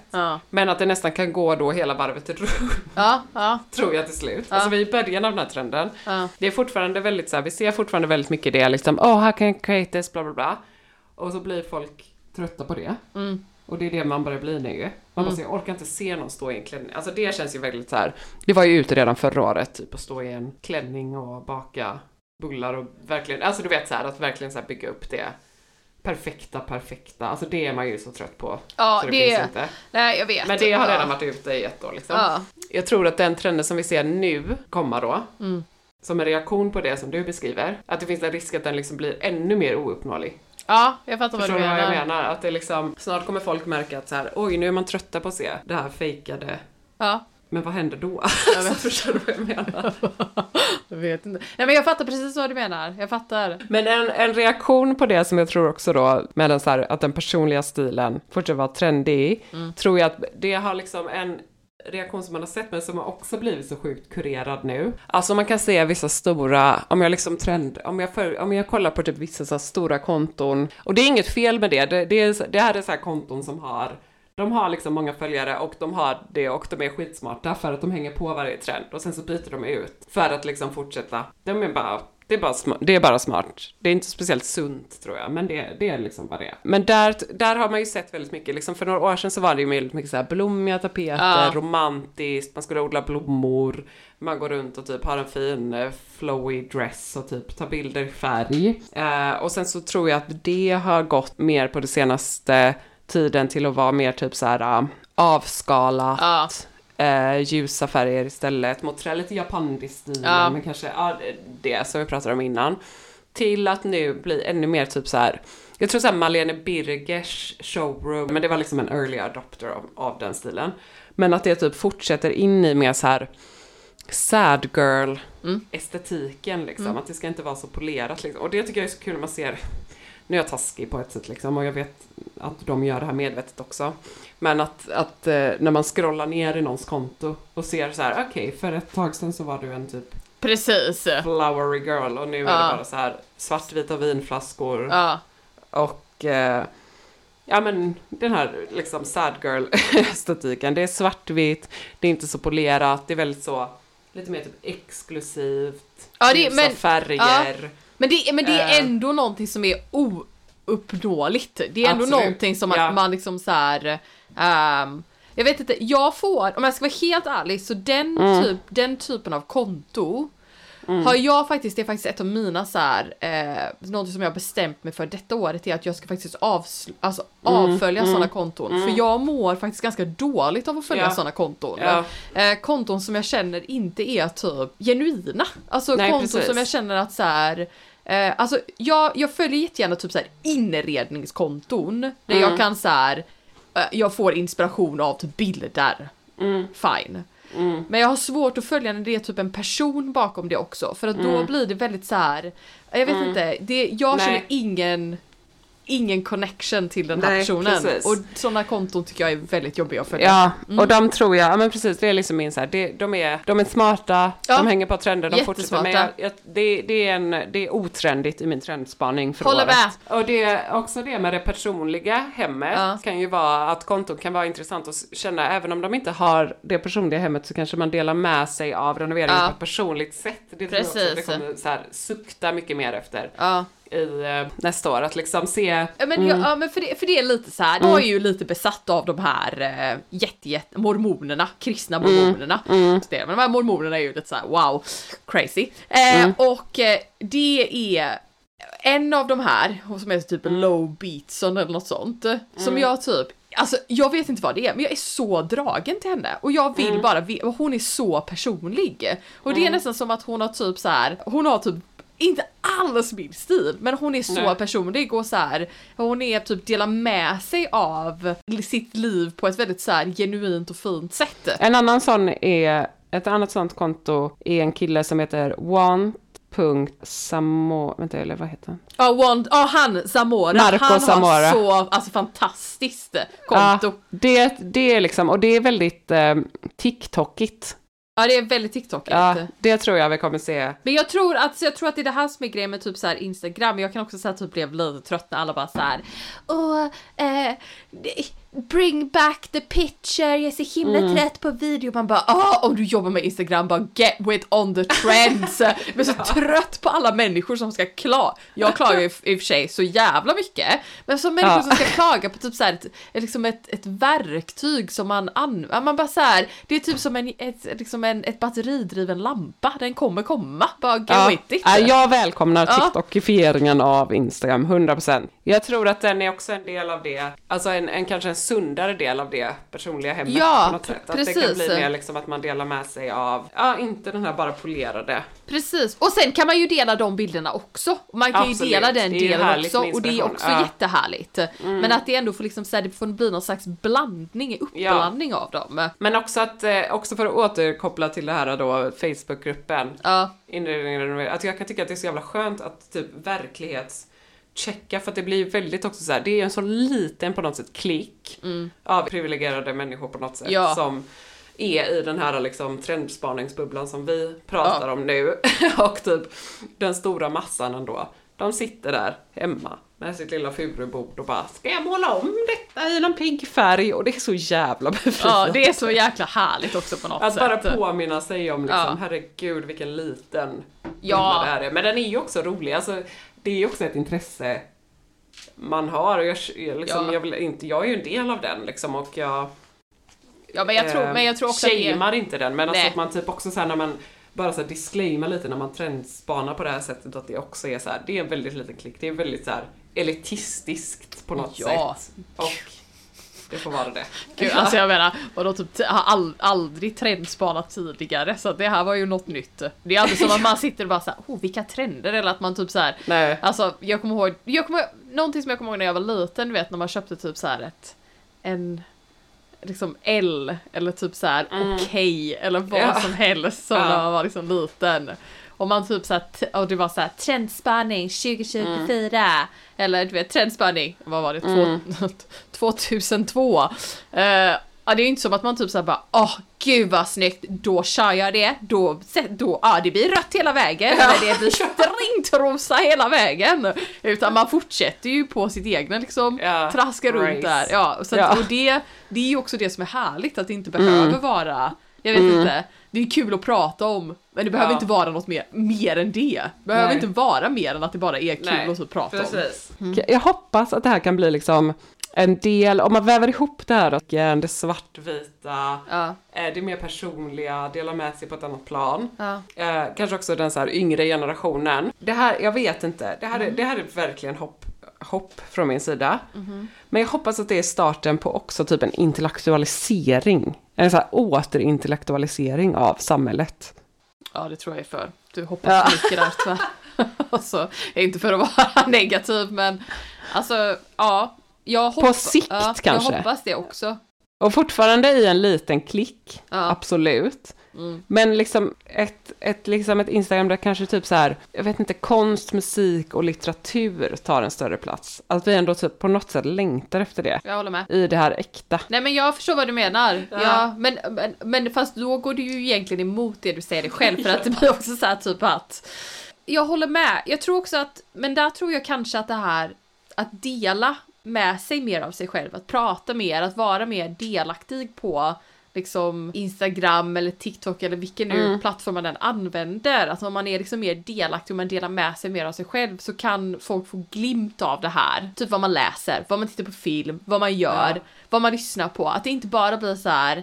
Men att det nästan kan gå då hela varvet runt, tror jag till slut. Alltså vi är i början av den här trenden. Det är fortfarande väldigt så här, vi ser fortfarande väldigt mycket det liksom, åh, oh, how can I create this, bla bla bla. Och så blir folk trötta på det. Mm. Och det är det man börjar bli nu. Man bara säger, jag orkar inte se någon stå i en klänning. Alltså det känns ju väldigt så här. det var ju ute redan förra året, typ att stå i en klänning och baka bullar och verkligen, alltså du vet så här, att verkligen så här bygga upp det perfekta, perfekta. Alltså det är man ju så trött på. Ja, så det, det- finns inte. Nej, jag vet. Men det har redan varit ute i ett år liksom. Ja. Jag tror att den trenden som vi ser nu komma då, Mm. som en reaktion på det som du beskriver, att det finns en risk att den liksom blir ännu mer ouppnåelig. Ja, jag fattar vad Förstår du du vad menar. jag menar? Att det liksom, snart kommer folk märka att så här, oj nu är man trötta på att se det här fejkade. Ja, Men vad händer då? jag vet. Förstår du vad jag menar? jag vet inte. Nej, men jag fattar precis vad du menar. Jag fattar. Men en, en reaktion på det som jag tror också då, med den så här, att den personliga stilen fortsätter vara trendig, Mm. tror jag att det har liksom en reaktion som man har sett men som har också blivit så sjukt kurerad nu. Alltså man kan se vissa stora, om jag liksom trend, om jag, för, om jag kollar på typ vissa så stora konton, och det är inget fel med det, det, det, är, det här är så här konton som har de har liksom många följare och de har det och de är skitsmarta för att de hänger på varje trend och sen så byter de ut för att liksom fortsätta. De är bara, det är bara, sma- det är bara smart. Det är inte speciellt sunt tror jag, men det, det är liksom vad det är. Men där, där har man ju sett väldigt mycket, liksom för några år sedan så var det ju väldigt mycket så här blommiga tapeter, Ja. romantiskt, man skulle odla blommor, man går runt och typ har en fin eh, flowy dress och typ tar bilder i färg. Eh, och sen så tror jag att det har gått mer på det senaste tiden till att vara mer typ så här uh, avskalat, Ja. Eh, ljusa färger istället, mot trä, lite japandiskt-stilen, Ja. men kanske ja, det som vi pratade om innan. Till att nu bli ännu mer typ så här. Jag tror så här Malene Birgers showroom, men det var liksom en early adopter av, av den stilen. Men att det typ fortsätter in i mer så här sad girl estetiken liksom, att det ska inte vara så polerat liksom. Och det tycker jag är så kul när man ser, nu är jag taskig på ett sätt liksom och jag vet att de gör det här medvetet också. Men att, att eh, när man scrollar ner i någons konto och ser så här, okej för ett tag sedan så var du en typ Precis. flowery girl och nu är Ja. det bara så här svartvita vinflaskor Ja. och eh, ja men den här liksom sad girl estetiken. Det är svartvitt, det är inte så polerat, det är väldigt så lite mer typ exklusivt, Ja, det- men- färger. Men det, men det är Eh. ändå någonting som är ouppnåeligt. Det är ändå Absolut. någonting som man, Ja. man liksom så här. ehm, jag vet inte, jag får, om jag ska vara helt ärlig, så den, Mm. typ, den typen av konto har jag faktiskt, det är faktiskt ett av mina så här, eh, något som jag har bestämt mig för detta året är att jag ska faktiskt avsl- alltså, Mm. avfölja sådana konton. För jag mår faktiskt ganska dåligt av att följa Ja. sådana konton. Ja. Eh, konton som jag känner inte är typ genuina. Alltså Nej, konton precis. som jag känner att så här. Eh, alltså jag, jag följer jättegärna typ så här inredningskonton där Mm. jag kan så här. Eh, jag får inspiration av typ bilder. Mm. Fine. Men jag har svårt att följa när det är typ en person bakom det också för att då blir det väldigt så här. Jag vet inte, det, jag Mm. Nej. känner ingen ingen connection till den här Nej, personen. precis. Och sådana konton tycker jag är väldigt jobbiga att följa. Ja, Mm. och de tror jag, ja men precis, det är liksom min så här, det, de, är, de är smarta, Ja. de hänger på trender, de fortsätter. Jag, jag, det, det, är en, det är otrendigt i min trendspaning för Håller året. med. Och det är också det med det personliga hemmet Ja. kan ju vara att konton kan vara intressant att känna, även om de inte har det personliga hemmet så kanske man delar med sig av renoveringen Ja. på ett personligt sätt. Det tror jag också det Precis. kommer så här, sukta mycket mer efter Ja. I eh, nästa år, att liksom se Men, Mm. ja, ja, men för, det, för det är lite så här, jag är ju lite besatt av de här äh, jätte, jätte, mormonerna, kristna Mm. mormonerna. Det, men de här mormonerna är ju lite så här, wow, crazy. Eh, Mm. Och eh, det är en av de här, som heter typ Mm. Low Beatson eller något sånt, som jag typ Alltså jag vet inte vad det är, men jag är så dragen till henne och jag Mm. vill bara ve- och hon är så personlig. Och det är nästan som att hon har typ så här, hon har typ inte alls min stil, men hon är så Nej. personlig och så här, hon är typ delar med sig av sitt liv på ett väldigt så här genuint och fint sätt. En annan sån är, ett annat sånt konto är en kille som heter want.samo, vänta eller vad heter han? Ja, Wand, ja han Zamora, Marco han Zamora. har så alltså fantastiskt konto. Ja, det, det är liksom, och det är väldigt eh, TikTokigt. Ja, det är väldigt TikTokigt. Ja, det tror jag vi kommer se. Men jag tror att, jag tror att det är det här som är grejen med typ så här Instagram. Jag kan också säga typ blev lite trött när alla bara så här. Åh, eh, bring back the picture, jag är så himla Mm. trött på video. Man bara, ah, om du jobbar med Instagram, bara get with on the trends. Jag är så trött på alla människor som ska klaga. Jag klagar ju i och för sig så jävla mycket, men som människor Ja. som ska klaga på typ så här ett, liksom ett, ett verktyg som man använder. Man bara så här, det är typ som en, ett, liksom en ett batteridriven lampa, den kommer komma. Bara go Ja, with it. ja, jag välkomnar Ja. TikTokifieringen av Instagram, 100%. Jag tror att den är också en del av det, alltså en, en kanske en sundare del av det personliga hemmet Ja, på något sätt. Att det kan precis. bli mer liksom att man delar med sig av, ja inte den här bara polerade. Precis, och sen kan man ju dela de bilderna också. Man kan ju Absolut, dela den ju delen också och det är också ja. Mm. jättehärligt. Men att det ändå får liksom så här, det får bli någon slags blandning, uppblandning av dem. Men också att, eh, också för att återkoppla till det här då, Facebookgruppen, Ja, inredningen att jag kan tycka att det är så jävla skönt att typ verklighetschecka för att det blir väldigt också så här, det är en så liten på något sätt klick av privilegierade människor på något sätt Ja. som är i den här liksom trendspaningsbubblan som vi pratar om nu och typ den stora massan ändå. De sitter där hemma med sitt lilla furubord och bara Ska jag måla om detta i någon pigg färg? Och det är så jävla ja, befriande. det är så jäkla härligt också på något Att sätt. bara påminna sig om liksom, Ja. herregud vilken liten Ja. det här är. Men den är ju också rolig, alltså det är också ett intresse man har. Och jag, liksom, Ja. jag, vill inte, jag är ju en del av den liksom och jag Ja, men jag tror, eh, men jag tror också att det inte den. Men alltså Nej. att man typ också såhär när man bara så här lite när man trendspanar på det här sättet att det också är så här, det är en väldigt liten klick, det är väldigt så här elitistiskt på något Ja. sätt. Och det får vara det. Gud, alltså jag menar, vadå typ, har all, aldrig trendspanat tidigare så det här var ju något nytt. Det är aldrig som att man sitter och bara såhär, oh vilka trender eller att man typ såhär, Nej. alltså jag kommer ihåg, jag kommer, någonting som jag kommer ihåg när jag var liten, du vet när man köpte typ såhär ett, en, liksom L eller typ såhär okej eller vad Ja. som helst som Ja. när man var liksom liten. Och man typ såhär, och det var såhär trendspaning 2024 eller du vet trendspaning, vad var det, Två, 2002. Eh, ja det är ju inte som att man typ såhär bara åh gud vad snyggt, då kör jag det, då, då ja det blir rött hela vägen, eller det blir strintrosa hela vägen. Utan man fortsätter ju på sitt egna liksom, Ja, traska runt där. Ja, så att, Ja. och det, det är ju också det som är härligt, att det inte behöver Mm. vara, jag vet inte, det är kul att prata om, men det behöver Ja. inte vara något mer, mer än det. Det behöver Nej. inte vara mer än att det bara är kul Nej, att så prata om. Precis. Jag hoppas att det här kan bli liksom en del, om man väver ihop det här och det svartvita, Ja. eh, det mer personliga, dela med sig på ett annat plan. Ja. Eh, kanske också den så här yngre generationen. Det här, jag vet inte, det här, Mm. är, det här är verkligen hopp, hopp från min sida. Mm-hmm. Men jag hoppas att det är starten på också typ en intellektualisering. En så här återintellektualisering av samhället. Ja, det tror jag är för. Du hoppas Ja. mycket där tyvärr. alltså, inte för att vara negativ, men alltså, ja. Jag hoppas, sikt ja, kanske. Jag hoppas det också. Och fortfarande i en liten klick, Ja. absolut. Mm. Men liksom ett, ett, liksom ett Instagram där kanske typ så här, jag vet inte, konst, musik och litteratur tar en större plats. Att vi ändå typ på något sätt längtar efter det. Jag håller med. I det här äkta. Nej men jag förstår vad du menar. Ja. Ja. men, men, men fast då går du ju egentligen emot det du säger dig själv för att det blir också så här typ att Jag håller med. Jag tror också att, men där tror jag kanske att det här att dela med sig mer av sig själv, att prata mer, att vara mer delaktig på liksom Instagram eller TikTok eller vilken nu plattform man än använder. Att om man är liksom mer delaktig och man delar med sig mer av sig själv så kan folk få glimt av det här. Typ vad man läser, vad man tittar på film, vad man gör, Ja. vad man lyssnar på. Att det inte bara blir så här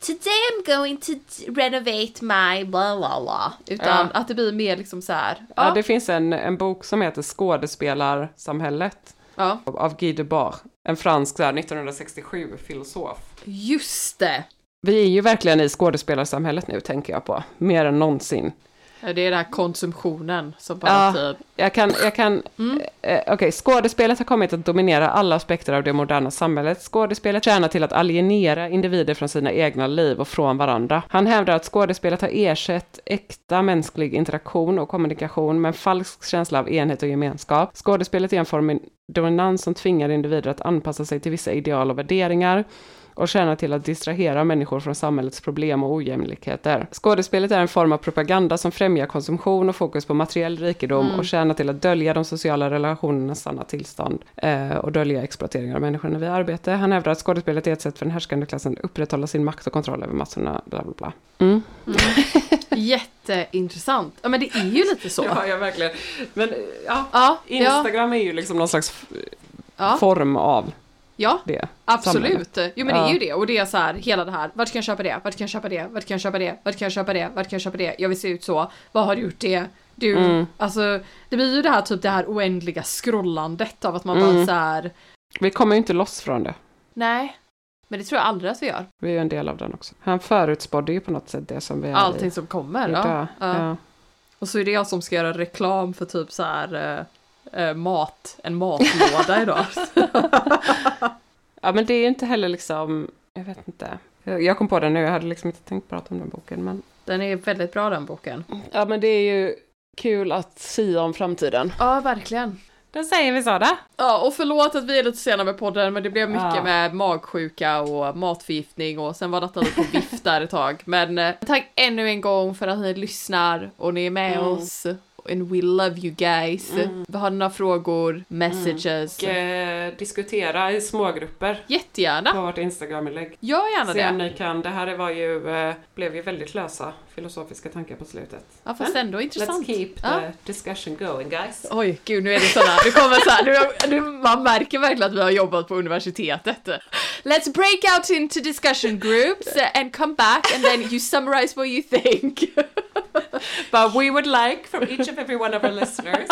Today I'm going to renovate my bla bla bla. Utan Ja. att det blir mer liksom så här. Ja, Ja, det finns en, en bok som heter Skådespelarsamhället ja. av Guy Debord. En fransk här, 1967 filosof. just det. Vi är ju verkligen i skådespelarsamhället nu, tänker jag på. Mer än någonsin. Ja, Det är den här konsumtionen som bara Ja. typ. Jag kan, jag kan, eh, okej, skådespelet har kommit att dominera alla aspekter av det moderna samhället. Skådespelet tjänar till att alienera individer från sina egna liv och från varandra. Han hävdar att skådespelet har ersatt äkta mänsklig interaktion och kommunikation med en falsk känsla av enhet och gemenskap. Skådespelet är en form dominans som tvingar individer att anpassa sig till vissa ideal och värderingar och tjänar till att distrahera människor från samhällets problem och ojämlikheter. Skådespelet är en form av propaganda som främjar konsumtion och fokus på materiell rikedom och tjänar till att dölja de sociala relationernas sanna tillstånd eh, och dölja exploatering av människorna vid arbete. Han hävdar att skådespelet är ett sätt för den härskande klassen att upprätthålla sin makt och kontroll över massorna, bla bla bla. Mm. Jätteintressant. Ja men det är ju lite så. Ja, ja, verkligen. Men ja, Ja, Instagram är ju liksom någon slags Ja. form av ja. det. Absolut. Jo men det är Ja. ju det och det är så här hela det här. Vart kan jag köpa det? Vart kan jag köpa det? Vart kan jag köpa det? Vart kan jag köpa det? Vart kan jag köpa det? Jag vill se ut så. Vad har du gjort det? Du, Mm. alltså det blir ju det här typ det här oändliga scrollandet av att man Mm. bara så här. Vi kommer ju inte loss från det. Nej. Men det tror jag aldrig att vi gör. Vi är ju en del av den också. Han förutspådde ju på något sätt det som vi är Allting i. som kommer. Ja. Ja. Ja. Och så är det jag som ska göra reklam för typ så här eh, mat, en matlåda idag. ja, men det är inte heller liksom, jag vet inte. Jag kom på det nu, jag hade liksom inte tänkt prata om den boken. Men... Den är väldigt bra den boken. Ja, men det är ju kul att sia om framtiden. Ja, verkligen. Då säger vi så då. Ja, och förlåt att vi är lite sena med podden, men det blev mycket Ja. med magsjuka och matförgiftning och sen var detta lite på vift där ett tag. Men eh, tack ännu en gång för att ni lyssnar och ni är med Mm. oss. And we love you guys. Vi har några frågor, messages. Och eh, diskutera i smågrupper Jättegärna. på vårt Instagram-inlägg. Gör gärna Se om det. ni kan. Det här var ju, eh, blev ju väldigt lösa filosofiska tankar på slutet. Ja, fast ändå intressant. Let's keep the Ja. discussion going guys. Oj, gud nu är det sådana, nu kommer så här, nu, nu, man märker verkligen att vi har jobbat på universitetet. Let's break out into discussion groups and come back and then you summarize what you think. But we would like from each of every one of our listeners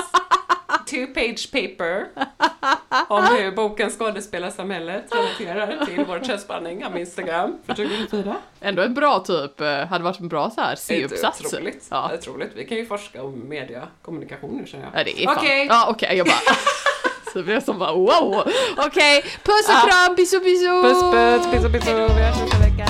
two page paper om hur boken Skådespelarsamhället relaterar till vår könsblandning av Instagram för 2024. Ändå en bra typ, eh, hade varit en bra så här Det är C-uppsats. otroligt. Ja. Otroligt. Vi kan ju forska om media kommunikation nu känner jag. ja, det är fan. Okej. Ja, okej, jag bara... så blev som bara wow. Okej, puss och kram, pisso pisso! Puss puss, pisso pisso, vi hörs nästa vecka.